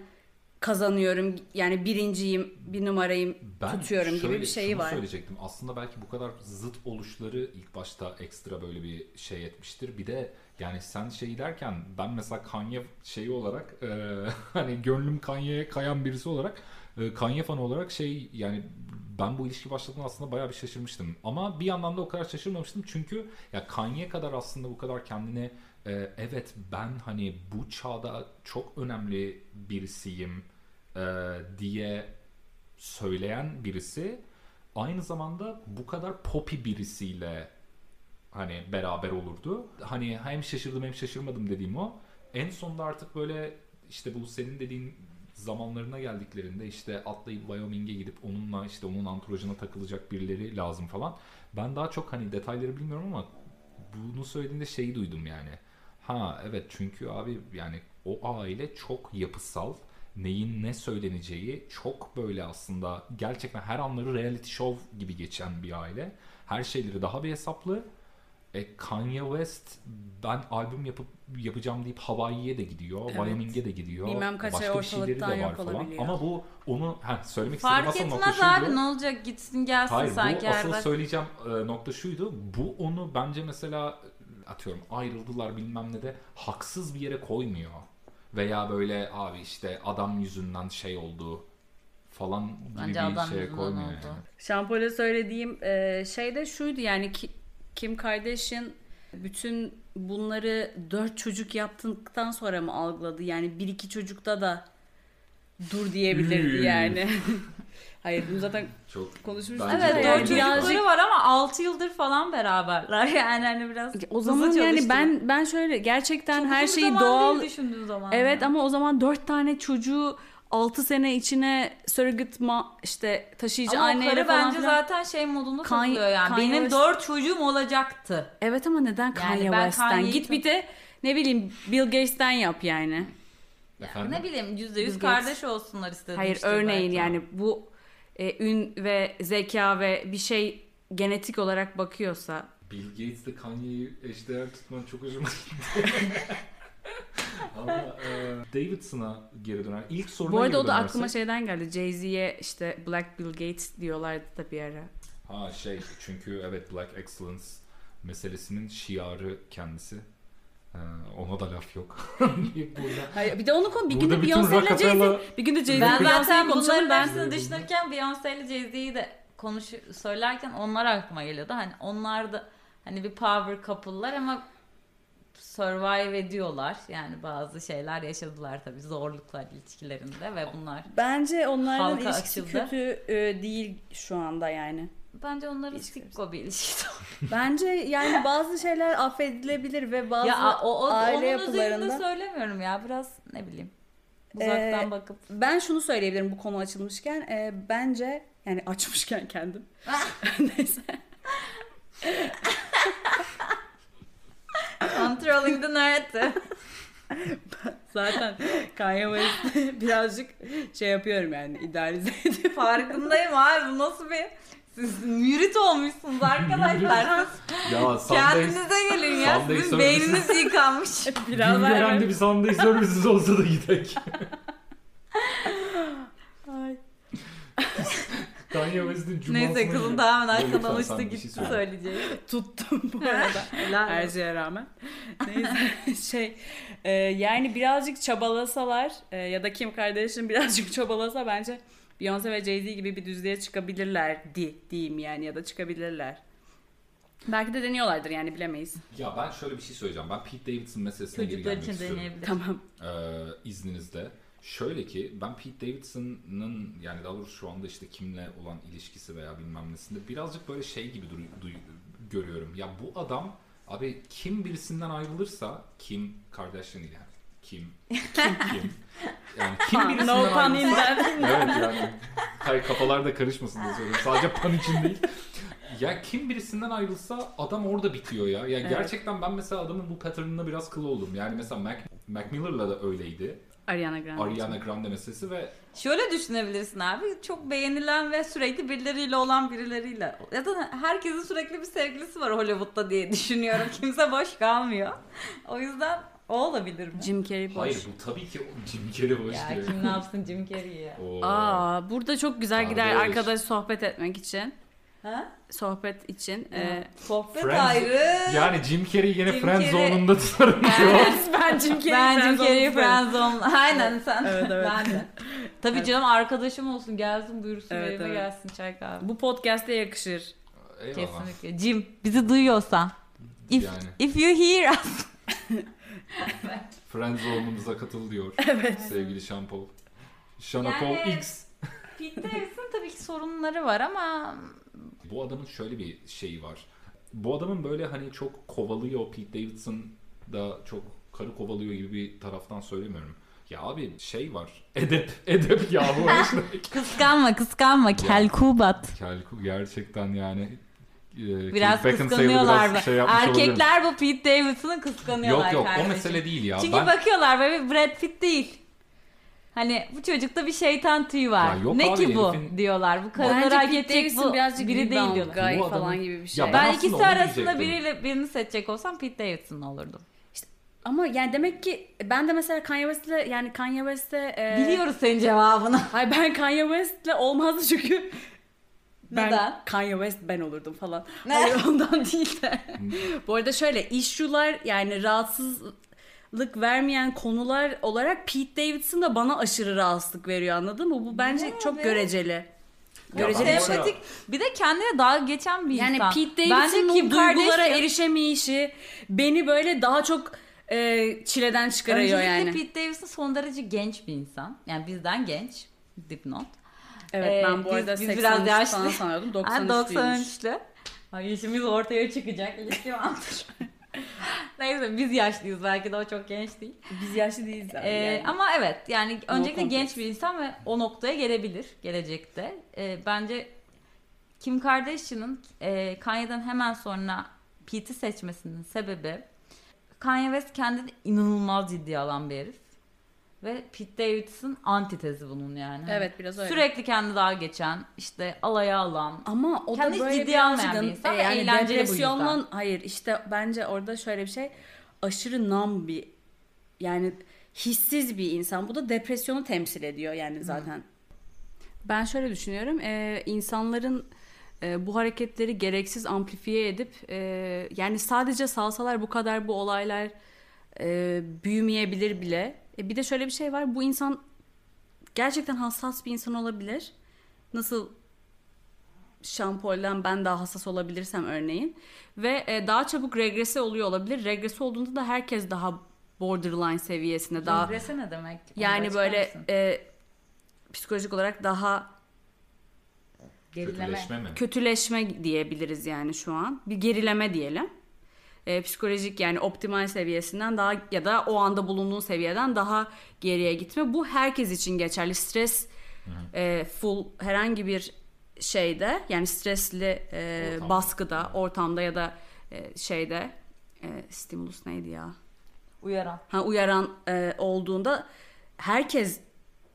kazanıyorum. Yani birinciyim, bir numarayım Ben tutuyorum gibi şöyle bir şeyi var. söyleyecektim. Aslında belki bu kadar zıt oluşları ilk başta ekstra böyle bir şey etmiştir. Bir de yani sen şey derken ben mesela Kanye şeyi olarak e, hani gönlüm Kanye'ye kayan birisi olarak e, Kanye fanı olarak şey yani ben bu ilişki başladığında aslında bayağı bir şaşırmıştım. Ama bir yandan da o kadar şaşırmamıştım. Çünkü ya Kanye kadar aslında bu kadar kendini e, evet ben hani bu çağda çok önemli birisiyim e, diye söyleyen birisi aynı zamanda bu kadar poppy birisiyle hani beraber olurdu. Hani hem şaşırdım hem şaşırmadım dediğim o. En sonunda artık böyle işte bu senin dediğin zamanlarına geldiklerinde işte atlayıp Wyoming'e gidip onunla işte onun anturajına takılacak birileri lazım falan. Ben daha çok hani detayları bilmiyorum ama bunu söylediğinde şeyi duydum yani. Ha evet çünkü abi yani o aile çok yapısal. Neyin ne söyleneceği çok böyle aslında gerçekten her anları reality show gibi geçen bir aile. Her şeyleri daha bir hesaplı. E, Kanye West ben albüm yapıp yapacağım deyip Hawaii'ye de gidiyor, Evet. Wyoming'e de gidiyor. Bilmem kaç ay Başka şeyleri ortalıktan de var yok falan. olabiliyor. Ama bu onu ha, söylemek istediğim Fark asıl nokta etmez şuydu. abi ne olacak gitsin gelsin Hayır sanki bu asıl arada. söyleyeceğim e, nokta şuydu. Bu onu bence mesela atıyorum ayrıldılar bilmem ne de haksız bir yere koymuyor. Veya böyle abi işte adam yüzünden şey oldu falan gibi Bence bir adam yüzünden koymuyor oldu. yani. Şampole söylediğim e, şey de şuydu yani ki, Kim Kardashian bütün bunları dört çocuk yaptıktan sonra mı algıladı? Yani bir iki çocukta da dur diyebilirdi yani. Hayır bunu zaten Çok konuşmuştuk. Evet dört öyle. çocukları Birazcık- var ama 6 yıldır falan beraberler yani hani biraz o zaman yani ben ben şöyle gerçekten Çok her şeyi zaman doğal düşündüğün zaman. Evet ya. ama o zaman dört tane çocuğu 6 sene içine surrogate ma işte taşıyıcı ama o anneyle falan bence filan. zaten şey modunda Kanye- takılıyor yani. Kanye Benim West- dört çocuğum olacaktı. Evet ama neden Kanye ben West'ten? Kanye'yi Git bir de ne bileyim Bill Gates'ten yap yani. Efendim? Ne bileyim yüzde yüz kardeş olsunlar istedim. Hayır işte örneğin belki. yani bu e, ün ve zeka ve bir şey genetik olarak bakıyorsa Bill Gates'le Kanye'yi eşdeğer tutman çok hoşuma gitti. Ama e, Davidson'a geri döner. İlk soruna bu arada o da dönersek- aklıma şeyden geldi. Jay-Z'ye işte Black Bill Gates diyorlardı da bir ara. Ha şey çünkü evet Black Excellence meselesinin şiarı kendisi. Ee, ona da laf yok. Hayır bir de onu konu bir günde Beyoncé ile Jay-Z bir günde Jay-Z Ben zaten bunların ben düşünürken Beyoncé ile Jay-Z'yi de konuş söylerken onlar aklıma geliyordu. Hani onlar da hani bir power couple'lar ama survive ediyorlar. Yani bazı şeyler yaşadılar tabii zorluklar ilişkilerinde ve bunlar Bence onların ilişkisi açıldı. kötü e, değil şu anda yani. Bence onların sikko bir ilişkisi. Bence yani bazı şeyler affedilebilir ve bazı ya o, o aile onun yapılarında söylemiyorum ya biraz ne bileyim uzaktan Ee, bakıp ben şunu söyleyebilirim bu konu açılmışken e, bence yani açmışken kendim neyse controlling the narrative. zaten Kanye West birazcık şey yapıyorum yani idealize ediyorum. Farkındayım abi bu nasıl bir siz mürit olmuşsunuz arkadaşlar. ya Kendinize gelin ya. Sunday Sizin services- beyniniz yıkanmış. Biraz daha Güngören'de bir Sunday services olsa da gidek. Ay. Kanye West'in cumasına Neyse kızım tamamen bir şey gitti söyle. söyleyeceği. tuttum bu arada. Her şeye rağmen. Neyse şey e, yani birazcık çabalasalar e, ya da Kim Kardashian birazcık çabalasa bence Beyoncé ve Jay-Z gibi bir düzlüğe çıkabilirlerdi diyeyim yani ya da çıkabilirler. Belki de deniyorlardır yani bilemeyiz. Ya ben şöyle bir şey söyleyeceğim. Ben Pete Davidson meselesine geri gelmek için istiyorum. deneyebilir. Tamam. Ee, izninizle. Şöyle ki ben Pete Davidson'ın yani daha doğrusu şu anda işte kimle olan ilişkisi veya bilmem nesinde birazcık böyle şey gibi duruy- duy- görüyorum. Ya bu adam abi kim birisinden ayrılırsa kim Kardashian yani. Kim? Kim? kim? Yani kim birisinden no pun intended. evet yani hayır kafalar da karışmasın diye söylüyorum. Sadece pan için değil. Ya kim birisinden ayrılsa adam orada bitiyor ya. Ya Evet. gerçekten ben mesela adamın bu pattern'ına biraz kıl oldum. Yani mesela Mac, Mac Miller'la da öyleydi. Ariana Grande. Ariana Grande meselesi ve Şöyle düşünebilirsin abi. Çok beğenilen ve sürekli birileriyle olan birileriyle. Ya da herkesin sürekli bir sevgilisi var Hollywood'da diye düşünüyorum. Kimse boş kalmıyor. O yüzden o olabilir mi? Jim Carrey boş. hayır bu tabii ki Jim Carrey boş Ya diyor. kim ne yapsın Jim Carrey'i ya. Oo. Aa, burada çok güzel Aa, gider arkadaş sohbet etmek için. Ha? Sohbet için. Ee, Sohbet Friends- ayrı. Yani Jim Carrey yine Jim Friend Carrey- zone'unda tutarım diyor. ben Jim Carrey ben Jim Carrey friends Friendzone. Aynen sen. Evet, evet. Ben de. Tabii canım arkadaşım olsun gelsin buyursun Evet, evime evet. gelsin çay kahve. Bu podcast'e yakışır. Eyvallah. Kesinlikle. Jim bizi duyuyorsan. If, Yani. if you hear us. Friend zone'umuza katıl diyor. Sevgili Şampol. Şanapol Yani- X. Pete Davids'ın tabii ki sorunları var ama Bu adamın şöyle bir şeyi var. Bu adamın böyle hani çok kovalıyor Pete Davidson da çok karı kovalıyor gibi bir taraftan söylemiyorum. Ya abi şey var. Edep. Edep ya bu işte. kıskanma kıskanma kelkubat. Kelku gerçekten yani Biraz Kate kıskanıyorlar. biraz şey. Erkekler bu Pete Davidson'ı kıskanıyorlar Yok yok o kardeşim. mesele değil ya. Çünkü ben, bakıyorlar böyle Brad Pitt değil. Hani bu çocukta bir şeytan tüyü var. Ya yok ne abi, ki bu herifin- diyorlar. Bu Bence hak edecek bu birazcık biri değil diyorlar. guy Bu adamın- falan gibi bir şey. Ya Ben, Ben ikisi arasında biriyle birini seçecek olsam Pete Davidson olurdum. Ama yani demek ki ben de mesela Kanye West'le yani Kanye West'e e, Biliyoruz senin cevabını. Hayır ben Kanye West'le olmazdı çünkü ben Neden? Kanye West ben olurdum falan. Ne? Hayır ondan değil de. Bu arada şöyle issue'lar yani rahatsızlık vermeyen konular olarak Pete Davidson da bana aşırı rahatsızlık veriyor anladın mı? Bu bence Ne çok be? göreceli. Göreceli bir şey. Bir de kendine dalga geçen bir Yani insan. Pete Bence Davidson'ın Kim o duygulara Kardashian- erişemeyişi beni böyle daha çok e, çileden çıkarıyor Öncelikle yani. Pete Davidson son derece genç bir insan. Yani bizden genç. Dipnot. Evet Ee, ben bu biz- arada biz 83 biraz yaşlı. falan sanıyordum. Ha, 93'lüymüş. 93'lü. Ay yaşımız ortaya çıkacak. İlişki mantığı. Neyse biz yaşlıyız belki de o çok genç değil. Biz yaşlı değiliz abi Ee, yani. Ama evet yani öncelikle complex. genç bir insan ve o noktaya gelebilir gelecekte. Ee, bence Kim Kardashian'ın e, Kanye'den hemen sonra Pete'i seçmesinin sebebi Kanye West kendini inanılmaz ciddiye alan bir herif. Ve Pete Davidson antitezi bunun yani. Evet biraz öyle. Sürekli kendi daha geçen, işte alaya alan. Ama o da böyle ciddiye almayan bir insan e, ve yani eğlenceli bu yüzden. hayır işte bence orada şöyle bir şey aşırı nam bir yani hissiz bir insan. Bu da depresyonu temsil ediyor yani zaten. Ben şöyle düşünüyorum. e, insanların e, bu hareketleri gereksiz amplifiye edip e, yani sadece salsalar bu kadar bu olaylar e, büyümeyebilir bile. E, bir de şöyle bir şey var. Bu insan gerçekten hassas bir insan olabilir. Nasıl şampolden ben daha hassas olabilirsem örneğin ve e, daha çabuk regrese oluyor olabilir. Regrese olduğunda da herkes daha borderline seviyesinde daha Regrese ne demek? Onu yani böyle e, psikolojik olarak daha Gerileme. Kötüleşme mi? kötüleşme diyebiliriz yani şu an. Bir gerileme diyelim. E, psikolojik yani optimal seviyesinden daha ya da o anda bulunduğun seviyeden daha geriye gitme. Bu herkes için geçerli. Stres e, full herhangi bir şeyde yani stresli e, Ortamda. baskıda, ortamda ya da e, şeyde e, stimulus neydi ya? Uyaran. ha, uyaran e, olduğunda herkes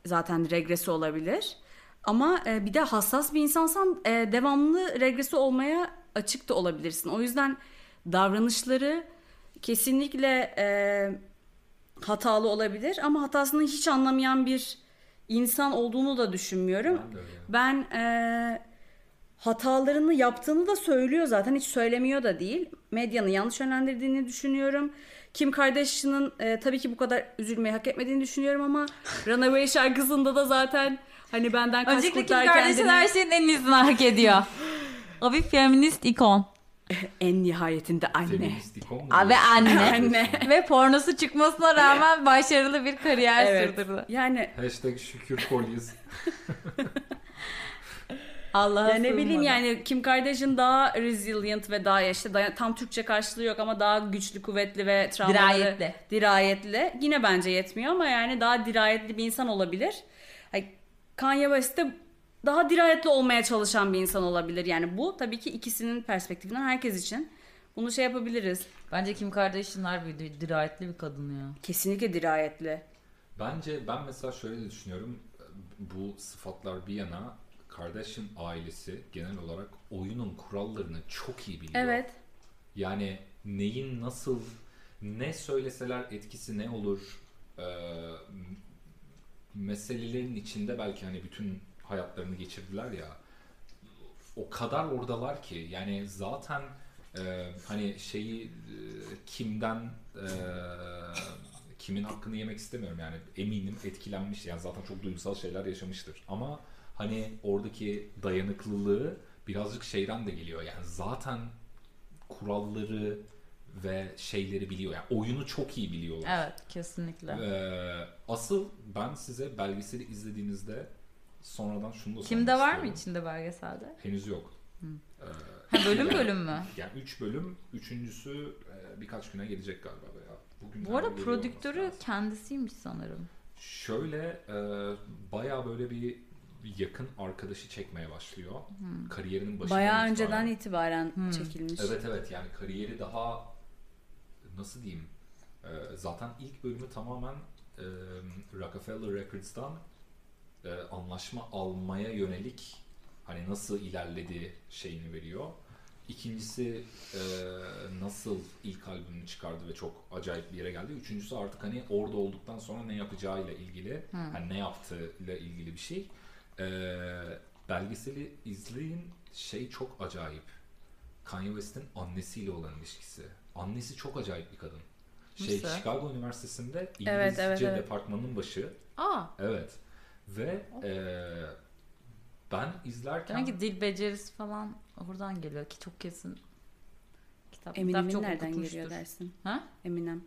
zaten regresi olabilir. Ama e, bir de hassas bir insansan e, devamlı regresi olmaya açık da olabilirsin. O yüzden davranışları kesinlikle e, hatalı olabilir ama hatasını hiç anlamayan bir insan olduğunu da düşünmüyorum. Ben. Ben e, hatalarını yaptığını da söylüyor zaten hiç söylemiyor da değil. Medyanın yanlış yönlendirdiğini düşünüyorum. Kim Kardashian'ın e, tabii ki bu kadar üzülmeyi hak etmediğini düşünüyorum ama Runaway şarkısında da zaten hani benden kaç Öncelikle Kim Kardashian kendini her şeyin en iyisini hak ediyor. o bir feminist ikon. en nihayetinde anne. Ve anne. Anne. Ve pornosu çıkmasına rağmen başarılı bir kariyer Evet. sürdürdü. Yani Hashtag şükür kolyes. Allah'a Ya ne bileyim yani Kim Kardashian daha resilient ve daha işte daha- tam Türkçe karşılığı yok ama daha güçlü, kuvvetli ve travmaları Dirayetli. dirayetli. Yine bence yetmiyor ama yani daha dirayetli bir insan olabilir. Kanye West de daha dirayetli olmaya çalışan bir insan olabilir. Yani bu tabii ki ikisinin perspektifinden herkes için. Bunu şey yapabiliriz. Bence Kim Kardashian harbi di- dirayetli bir kadın ya. Kesinlikle dirayetli. Bence ben mesela şöyle de düşünüyorum. Bu sıfatlar bir yana Kardashian ailesi genel olarak oyunun kurallarını çok iyi biliyor. Evet. Yani neyin nasıl ne söyleseler etkisi ne olur Ee, meselelerin içinde belki hani bütün hayatlarını geçirdiler ya. O kadar oradalar ki yani zaten e, hani şeyi e, kimden e, kimin hakkını yemek istemiyorum yani. Eminim etkilenmiş yani zaten çok duygusal şeyler yaşamıştır. Ama hani oradaki dayanıklılığı birazcık şeyden de geliyor. Yani zaten kuralları ve şeyleri biliyor. Yani oyunu çok iyi biliyorlar. Evet kesinlikle. Ee, asıl ben size belgeseli izlediğinizde sonradan şunu da Kimde var mı içinde belgeselde? Henüz yok. Ha, bölüm bölüm mü? Yani 3 bölüm, üçüncüsü e, birkaç güne gelecek galiba veya bugün Bu arada prodüktörü kendisiymiş sanırım. Şöyle e, baya böyle bir yakın arkadaşı çekmeye başlıyor. Kariyerinin başında Bayağı önceden itibaren Hmm. çekilmiş. Evet evet yani kariyeri daha nasıl diyeyim e, zaten ilk bölümü tamamen e, Rockefeller Records'tan e, anlaşma almaya yönelik hani nasıl ilerledi şeyini veriyor. İkincisi e, nasıl ilk albümünü çıkardı ve çok acayip bir yere geldi. Üçüncüsü artık hani orada olduktan sonra ne yapacağıyla ilgili, hani ne yaptığıyla ilgili bir şey. E, belgeseli izleyin şey çok acayip. Kanye West'in annesiyle olan ilişkisi. Annesi çok acayip bir kadın. Şey Nasıl? Chicago Üniversitesi'nde İngilizce Evet, evet, evet. departmanının başı. Aa, Evet. Ve eee, ben izlerken demek ki dil becerisi falan oradan geliyor ki çok kesin. Kitap, kitap Eminem'in çok nereden okutmuştur. geliyor dersin? Ha? Eminem.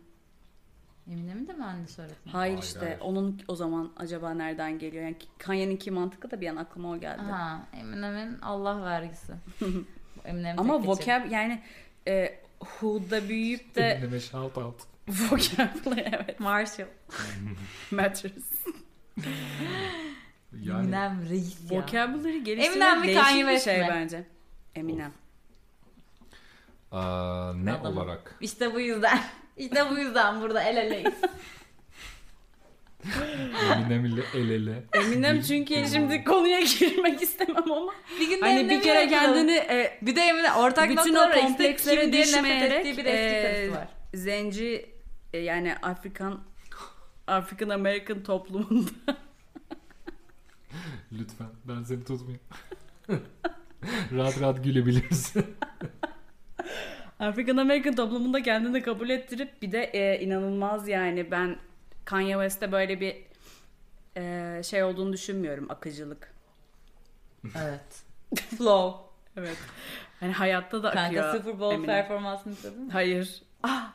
Eminem'in de mühendis öğretmeni. Hayır, Hayır, işte hayır. onun o zaman acaba nereden geliyor? Yani Kanye'ninki mantıklı da bir an aklıma o geldi. Ha, Eminem'in Allah vergisi. Eminem'in Ama vocab yani e, Who'da büyüyüp de Dinleme shout out. vocabulary evet Marshall. matters. Yani Eminem reis ya. Vocabulary Eminem geliştirmek mi, değişik Kanye bir şey mi? bence. Eminem. aa, ne Adam. olarak? İşte bu yüzden. İşte bu yüzden burada el eleyiz. Eminem ile el ele. Eminem çünkü şimdi konuya girmek istemem ama Bir gün hani bir kere kendini e, Bir de Emine ortak bütün o komplekslere düşmeyerek bir eski e, zenci e, yani Afrikan African American toplumunda Lütfen ben seni tutmayayım. rahat rahat gülebilirsin. African American toplumunda kendini kabul ettirip bir de e, inanılmaz yani ben Kanye West'te böyle bir e, şey olduğunu düşünmüyorum akıcılık. Evet. Flow. Evet. Hani hayatta da akıyor. Kanka Super Bowl Eminem. performansını izledin mi? Hayır. Ah.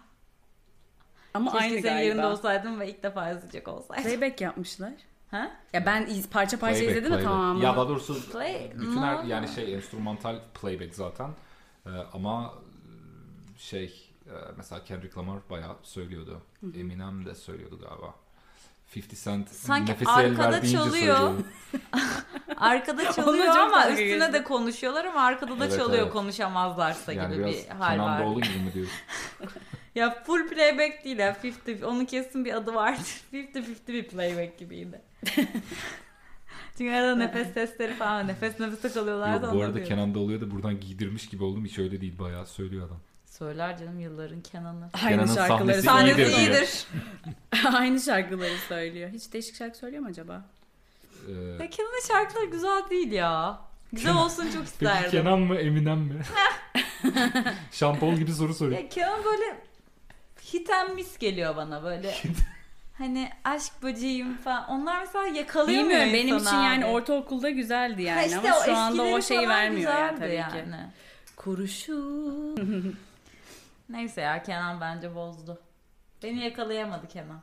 Ama Keşke aynı senin galiba. yerinde olsaydım ve ilk defa izleyecek olsaydım. Playback yapmışlar. Ha? Ya ben iz- parça parça Playback, izledim de playback. tamamı. Ya daha doğrusu Play- bütün her, No. yani şey enstrümantal playback zaten. Ee, ama e, şey e, mesela Kendrick Lamar bayağı söylüyordu. Eminem de söylüyordu galiba. 50 Cent Sanki nefesi el arkada çalıyor. Arkada çalıyor çok ama dalga üstüne geçtim. de konuşuyorlar ama arkada da Evet, çalıyor evet. konuşamazlarsa Yani gibi biraz bir hal Kenan var. Doğulu gibi mi diyorsun? Ya full playback değil ya 50 onun kesin bir adı vardı. 50-50 bir playback gibiydi. Çünkü arada nefes testleri falan nefes nefese kalıyorlar Yok, da bu arada diyorum. Kenan Doğulu'ya da buradan giydirmiş gibi oldum. Hiç öyle değil bayağı söylüyor adam. Söyler canım yılların Kenan'ı. Aynı Kenan'ın şarkıları sahnesi iyidir iyidir. Aynı şarkıları söylüyor. Hiç değişik şarkı söylüyor mu acaba? Ee, Ya Kenan'ın şarkıları güzel değil ya. Güzel olsun çok peki isterdim. Kenan mı Eminem mi? Şampol gibi soru soruyor. Ya Kenan böyle hit and miss geliyor bana böyle. hani aşk böceğim falan. Onlar mesela yakalıyor Bilmiyorum benim insanı için yani abi. ortaokulda güzeldi yani Ha işte ama şu anda o şeyi vermiyor yani tabii ki. yani. Kuruşun. Neyse ya Kenan bence bozdu. Beni yakalayamadı Kenan.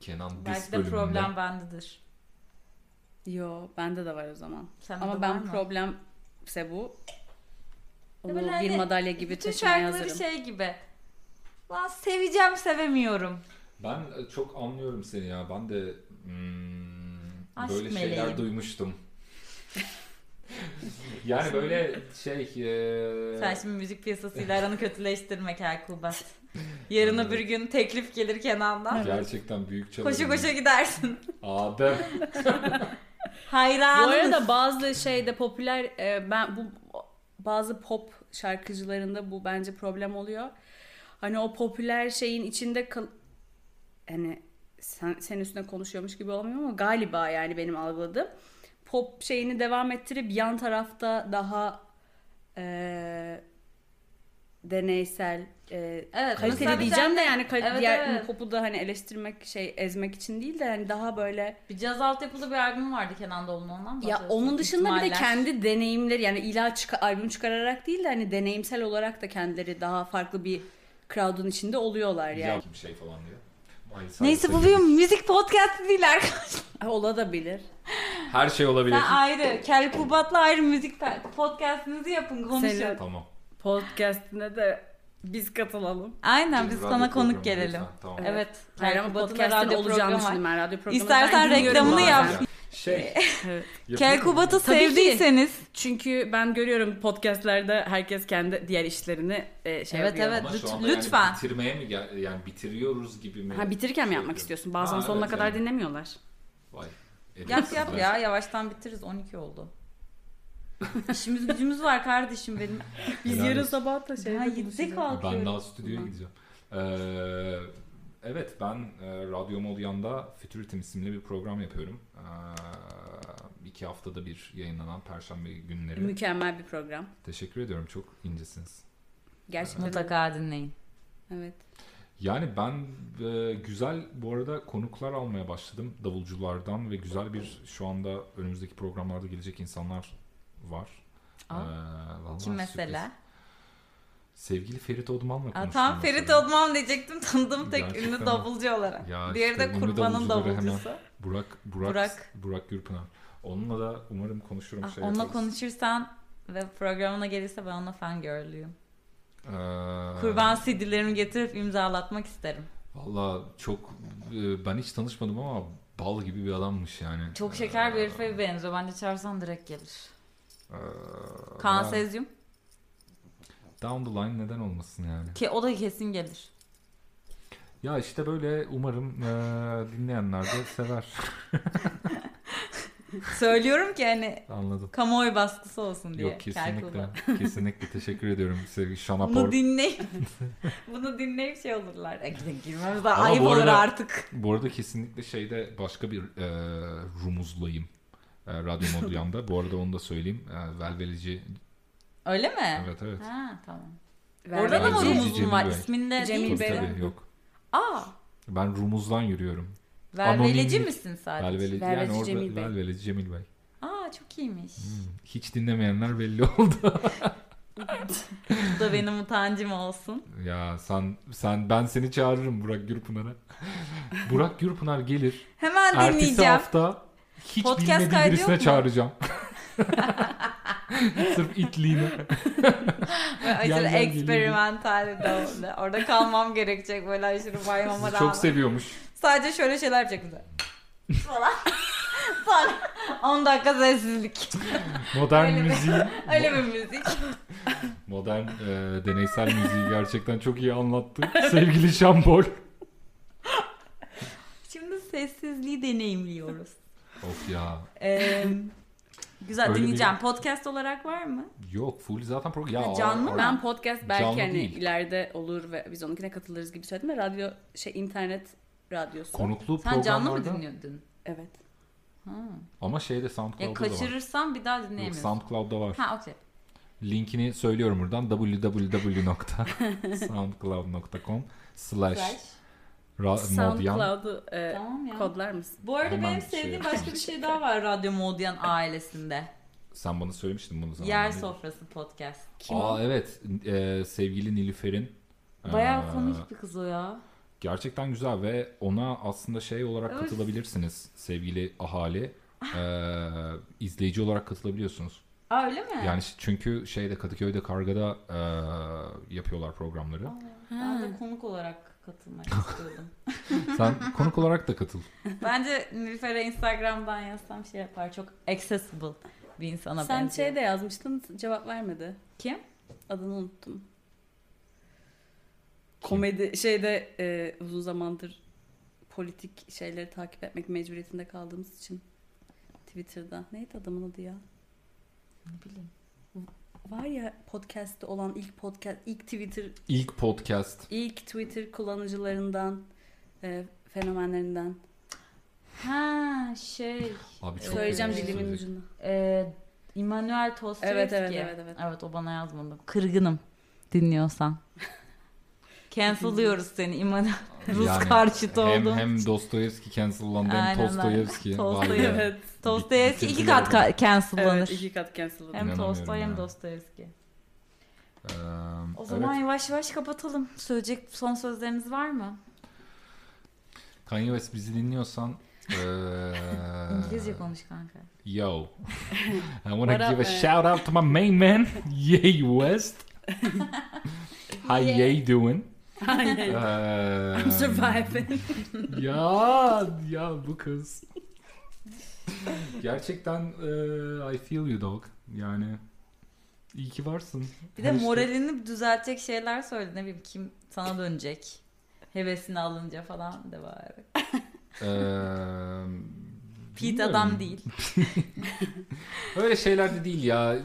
Kenan Belki dis de bölümünde. problem bendedir. Yo bende de var o zaman. Sende de ama var ben problemse bu. Onu bir hani madalya gibi Bütün taşımaya şarkıları hazırım. şey gibi. Lan seveceğim sevemiyorum. Ben e, çok anlıyorum seni ya. Ben de hmm, böyle meleğim. şeyler duymuştum. Yani böyle şey e, Sen şimdi müzik piyasasıyla aranı kötüleştirme Kel Kubat. Yarın öbür gün teklif gelir Kenan'dan. gerçekten büyük çalarım. Koşu koşa gidersin. Adem. Hayranım. Bu arada bazı şeyde popüler e, ben bu bazı pop şarkıcılarında bu bence problem oluyor. Hani o popüler şeyin içinde kal hani sen, senin üstüne konuşuyormuş gibi olmuyor ama galiba yani benim algıladığım pop şeyini devam ettirip yan tarafta daha e, deneysel e, Evet, kaliteli diyeceğim de yani kal- Evet, diğer evet. popu da hani eleştirmek şey ezmek için değil de hani daha böyle Bir caz altyapılı bir albüm vardı Kenan Doğulu'nun ondan ya onun dışında bir de İhtimaller. kendi deneyimleri yani illa çıka- albüm çıkararak değil de hani deneyimsel olarak da kendileri daha farklı bir crowd'un içinde oluyorlar yani. Ya bir şey falan diyor. Ay, Neyse bu bir müzik podcast değil arkadaşlar. Ha, Ola da bilir. Her şey olabilir. Sen ayrı. Kel Kubat'la ayrı müzik podcastinizi yapın konuşun. Senin- Tamam. Podcast'ine de biz katılalım. Aynen biz Radyo sana konuk gelelim. lütfen, Tamam. Evet. Hayır Kel ama radyo olacağını düşündüm ben radyo programı. İstersen reklamını yap. Şey. Evet. Kel yapıyor Kubat'ı Tabii ki. sevdiyseniz Çünkü ben görüyorum podcastlerde herkes kendi diğer işlerini e, şey Evet, yapıyor. evet. Anda lütfen. Yani bitirmeye mi gel yani bitiriyoruz gibi mi? Ha bitirirken mi Şey yapmak yapıyor? istiyorsun? Bazen Ha, sonuna evet kadar yani. dinlemiyorlar. Vay. yap yap ya yavaştan bitiririz 12 oldu. İşimiz gücümüz var kardeşim benim. Biz yarın sabah da şeyde Ha 7'de buluşacağız. Ben daha stüdyoya gideceğim. Ee, evet ben e, Radyo Modyan'da Futurity isimli bir program yapıyorum. Ee, iki haftada bir yayınlanan Perşembe günleri. Mükemmel bir program. Teşekkür ediyorum çok incesiniz. Gerçekten. Mutlaka dinleyin. Evet. Yani ben e, güzel bu arada konuklar almaya başladım davulculardan ve güzel bir şu anda önümüzdeki programlarda gelecek insanlar var. Aa, Ee, vallahi Kim sürpriz. Sevgili Ferit Odman'la konuştum. tam Ferit. Odman diyecektim tanıdığım tek Gerçekten ünlü davulcu olarak. Ya Diğeri işte de kurbanın davulcusu. Burak, Burak, Burak. Burak, Gürpınar. Onunla da umarım konuşurum Ah, şey onunla yaparız. konuşursan ve programına gelirse ben ona fangirl'lüyüm. Ee, Kurban CD'lerimi getirip imzalatmak isterim. Valla çok e, ben hiç tanışmadım ama bal gibi bir adammış yani. Çok şeker bir herife benziyor. Bence çağırsan direkt gelir. Ee, Kaan ya, Sezyum. Down the line neden olmasın yani. Ki o da kesin gelir. Ya işte böyle umarım e, dinleyenler de sever. Söylüyorum ki hani Anladım. kamuoyu baskısı olsun diye. Yok kesinlikle. Kesinlikle teşekkür ediyorum sevgili Şanapor. Bunu dinleyip bunu dinleyip şey olurlar. E, girmemiz de Ama ayıp olur artık. Bu arada kesinlikle şeyde başka bir e, rumuzlayım. E, Radyo Modyan'da. Bu arada onu da söyleyeyim. E, velvelici. Öyle mi? Evet evet. Ha tamam. Ver- Orada da mı Velvelici rumuzun Cemil var? Bey. İsminde Cemil değil Bey. tabii yok. Aa, Ben rumuzdan yürüyorum. velveleci Anonimlik. misin sadece? Velveli, Velvelici yani orada Cemil Bey. Velvelici Cemil Bey. Aa çok iyiymiş. Hmm, Hiç dinlemeyenler belli oldu. Bu da benim utancım olsun. ya sen sen ben seni çağırırım Burak Gürpınar'a. Burak Gürpınar gelir. Hemen Ertesi dinleyeceğim. hafta hiç Podcast bilmediği kaydı birisine yok mu? çağıracağım. Sırf itliğine. Böyle aşırı eksperimental de. Orada kalmam gerekecek böyle aşırı baymama rağmen. çok seviyormuş. Sadece şöyle şeyler bize. Falan. Sonra 10 dakika sessizlik. Modern Öyle bir- müziği, Öyle bir müzik. modern e, deneysel müziği gerçekten çok iyi anlattı. Sevgili Şambol. Şimdi sessizliği deneyimliyoruz. Of ya. Ee, güzel Öyle bir- dinleyeceğim. Podcast olarak var mı? Yok full zaten program. Ya, Canlı mı? Ben podcast belki Canlı hani değil. ileride olur ve biz onunkine katılırız gibi söyledim de radyo şey internet radyosu. konuklu Sen canlı mı dinliyordun? Evet. Ha. Ama şeyde Ya SoundCloud'da da var. kaçırırsam bir daha Yok, dinleyemiyorum. SoundCloud'da var. Ha okey. Linkini söylüyorum buradan www.soundcloud.com slash. SoundCloud'u e, Tamam ya. kodlar mısın? Bu arada Hemen benim şey sevdiğim başka bir şey daha var Radyo Modyan ailesinde. Sen bana söylemiştin bunu zaman. Yer Sofrası Podcast. Kim Aa o? evet e, sevgili Nilüfer'in Bayağı e, komik bir kız o ya. Gerçekten güzel ve ona aslında şey olarak Öf. katılabilirsiniz sevgili ahali. E, izleyici olarak katılabiliyorsunuz. Aa öyle mi? Yani çünkü şeyde Kadıköy'de Karga'da e, yapıyorlar programları. Ben de konuk olarak katılmak istiyordum. Sen konuk olarak da katıl. Bence Nilüfer'e Instagram'dan yazsam şey yapar. Çok accessible bir insana Sen benziyor. şey de yazmıştın cevap vermedi. Kim? Adını unuttum. Komedi şeyde e, uzun zamandır politik şeyleri takip etmek mecburiyetinde kaldığımız için Twitter'da. Neydi adamın adı ya? Ne bileyim. Var ya podcast'te olan ilk podcast, ilk Twitter, İlk podcast. ilk Twitter kullanıcılarından, e, fenomenlerinden. Ha şey. Abi çok Söyleyeceğim dilimin söyleyecek. ucunda. E, Immanuel Dostoyevski. Evet, evet, evet, evet. Evet o bana yazmadı. Kırgınım dinliyorsan. Cancel'lıyoruz seni İmmanuel. Rus Yani karşıtı hem, oldum. Hem Dostoyevski cancellandı hem. Vay be. Evet. Dostoyevski iki kat ka- cancellanır. Evet, iki kat cancel'ladı. hem Tolstoy hem. Dostoyevski. Ee, O zaman evet. yavaş yavaş kapatalım. Söyleyecek son sözleriniz var mı? Kanye West bizi dinliyorsan ee, İngilizce konuş kanka. Yo. I want to What up, give a man? shout out to my main man, Ye West. How Yeah. Ye doing? Aynen. Ee, I'm surviving. ya ya bu kız. Gerçekten ee, I feel you dog. Yani iyi ki varsın. Bir de Her işte- moralini düzeltecek şeyler söyle. Ne bileyim kim sana dönecek. Hevesini alınca falan de bari. Ee, Pete adam değil. Öyle şeyler de değil ya.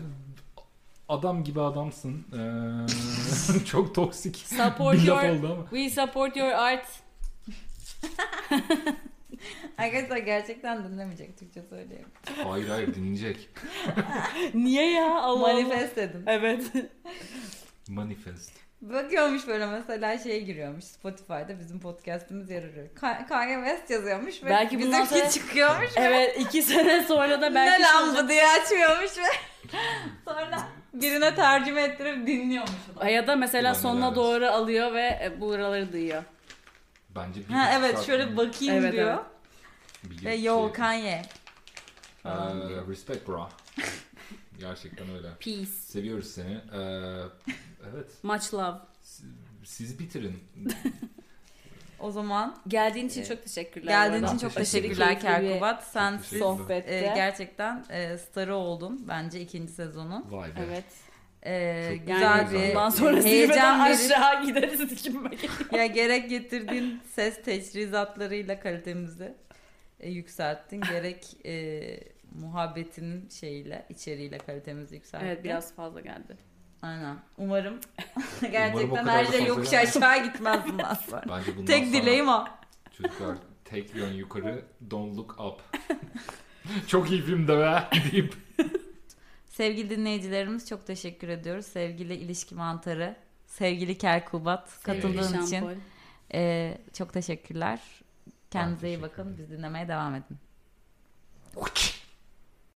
Adam gibi adamsın. Ee, çok toksik. Support bir laf your- oldu ama. We support your art. Arkadaşlar gerçekten dinlemeyecek Türkçe söyleyeyim. Hayır hayır dinleyecek. Niye ya? Allah Allah. Manifest edin. Evet. Manifest. Bakıyormuş böyle mesela şeye giriyormuş Spotify'da bizim podcast'imiz yer arıyor. Ka- Kanye West yazıyormuş ve Belki bundan bizimki sonra- çıkıyormuş. evet iki sene sonra da belki ne şey lan bu diye açıyormuş ve sonra birine tercüme ettirip dinliyormuş. Ya da mesela Ulan sonuna helal doğru alıyor ve e, buraları duyuyor. Bence bir Ha evet şöyle mi? bakayım Evet, diyor. Bir Ve yo Kanye. Ee, respect bro. Gerçekten öyle. Peace. Seviyoruz seni. Ee, evet. Much love. Siz, siz bitirin. O zaman Geldiğin için Evet. çok teşekkürler. geldiğin için çok teşekkürler Kerkubat. Sen teşekkür sohbette. e, gerçekten e, starı oldun bence ikinci sezonun. Vay be. Evet. E, Çok güzel bir Bundan sonra heyecan aşağı gideriz gibi. ya gerek getirdiğin ses teçhizatlarıyla kalitemizi e, yükselttin gerek e, muhabbetinin şeyiyle içeriğiyle kalitemizi yükselttin. evet biraz fazla geldi. Aynen. Umarım Umarım gerçekten kadar her şey yokuş aşağı gitmez bundan sonra. Bence bundan Tek sonra dileğim o. Çocuklar take yön yukarı don't look up. Çok iyi filmde be deyip. Sevgili dinleyicilerimiz çok teşekkür ediyoruz. Sevgili ilişki mantarı, sevgili Kerkubat katıldığın Sevgili için şampol. e, çok teşekkürler. Kendinize iyi teşekkür bakın. ederim. Biz dinlemeye devam edin.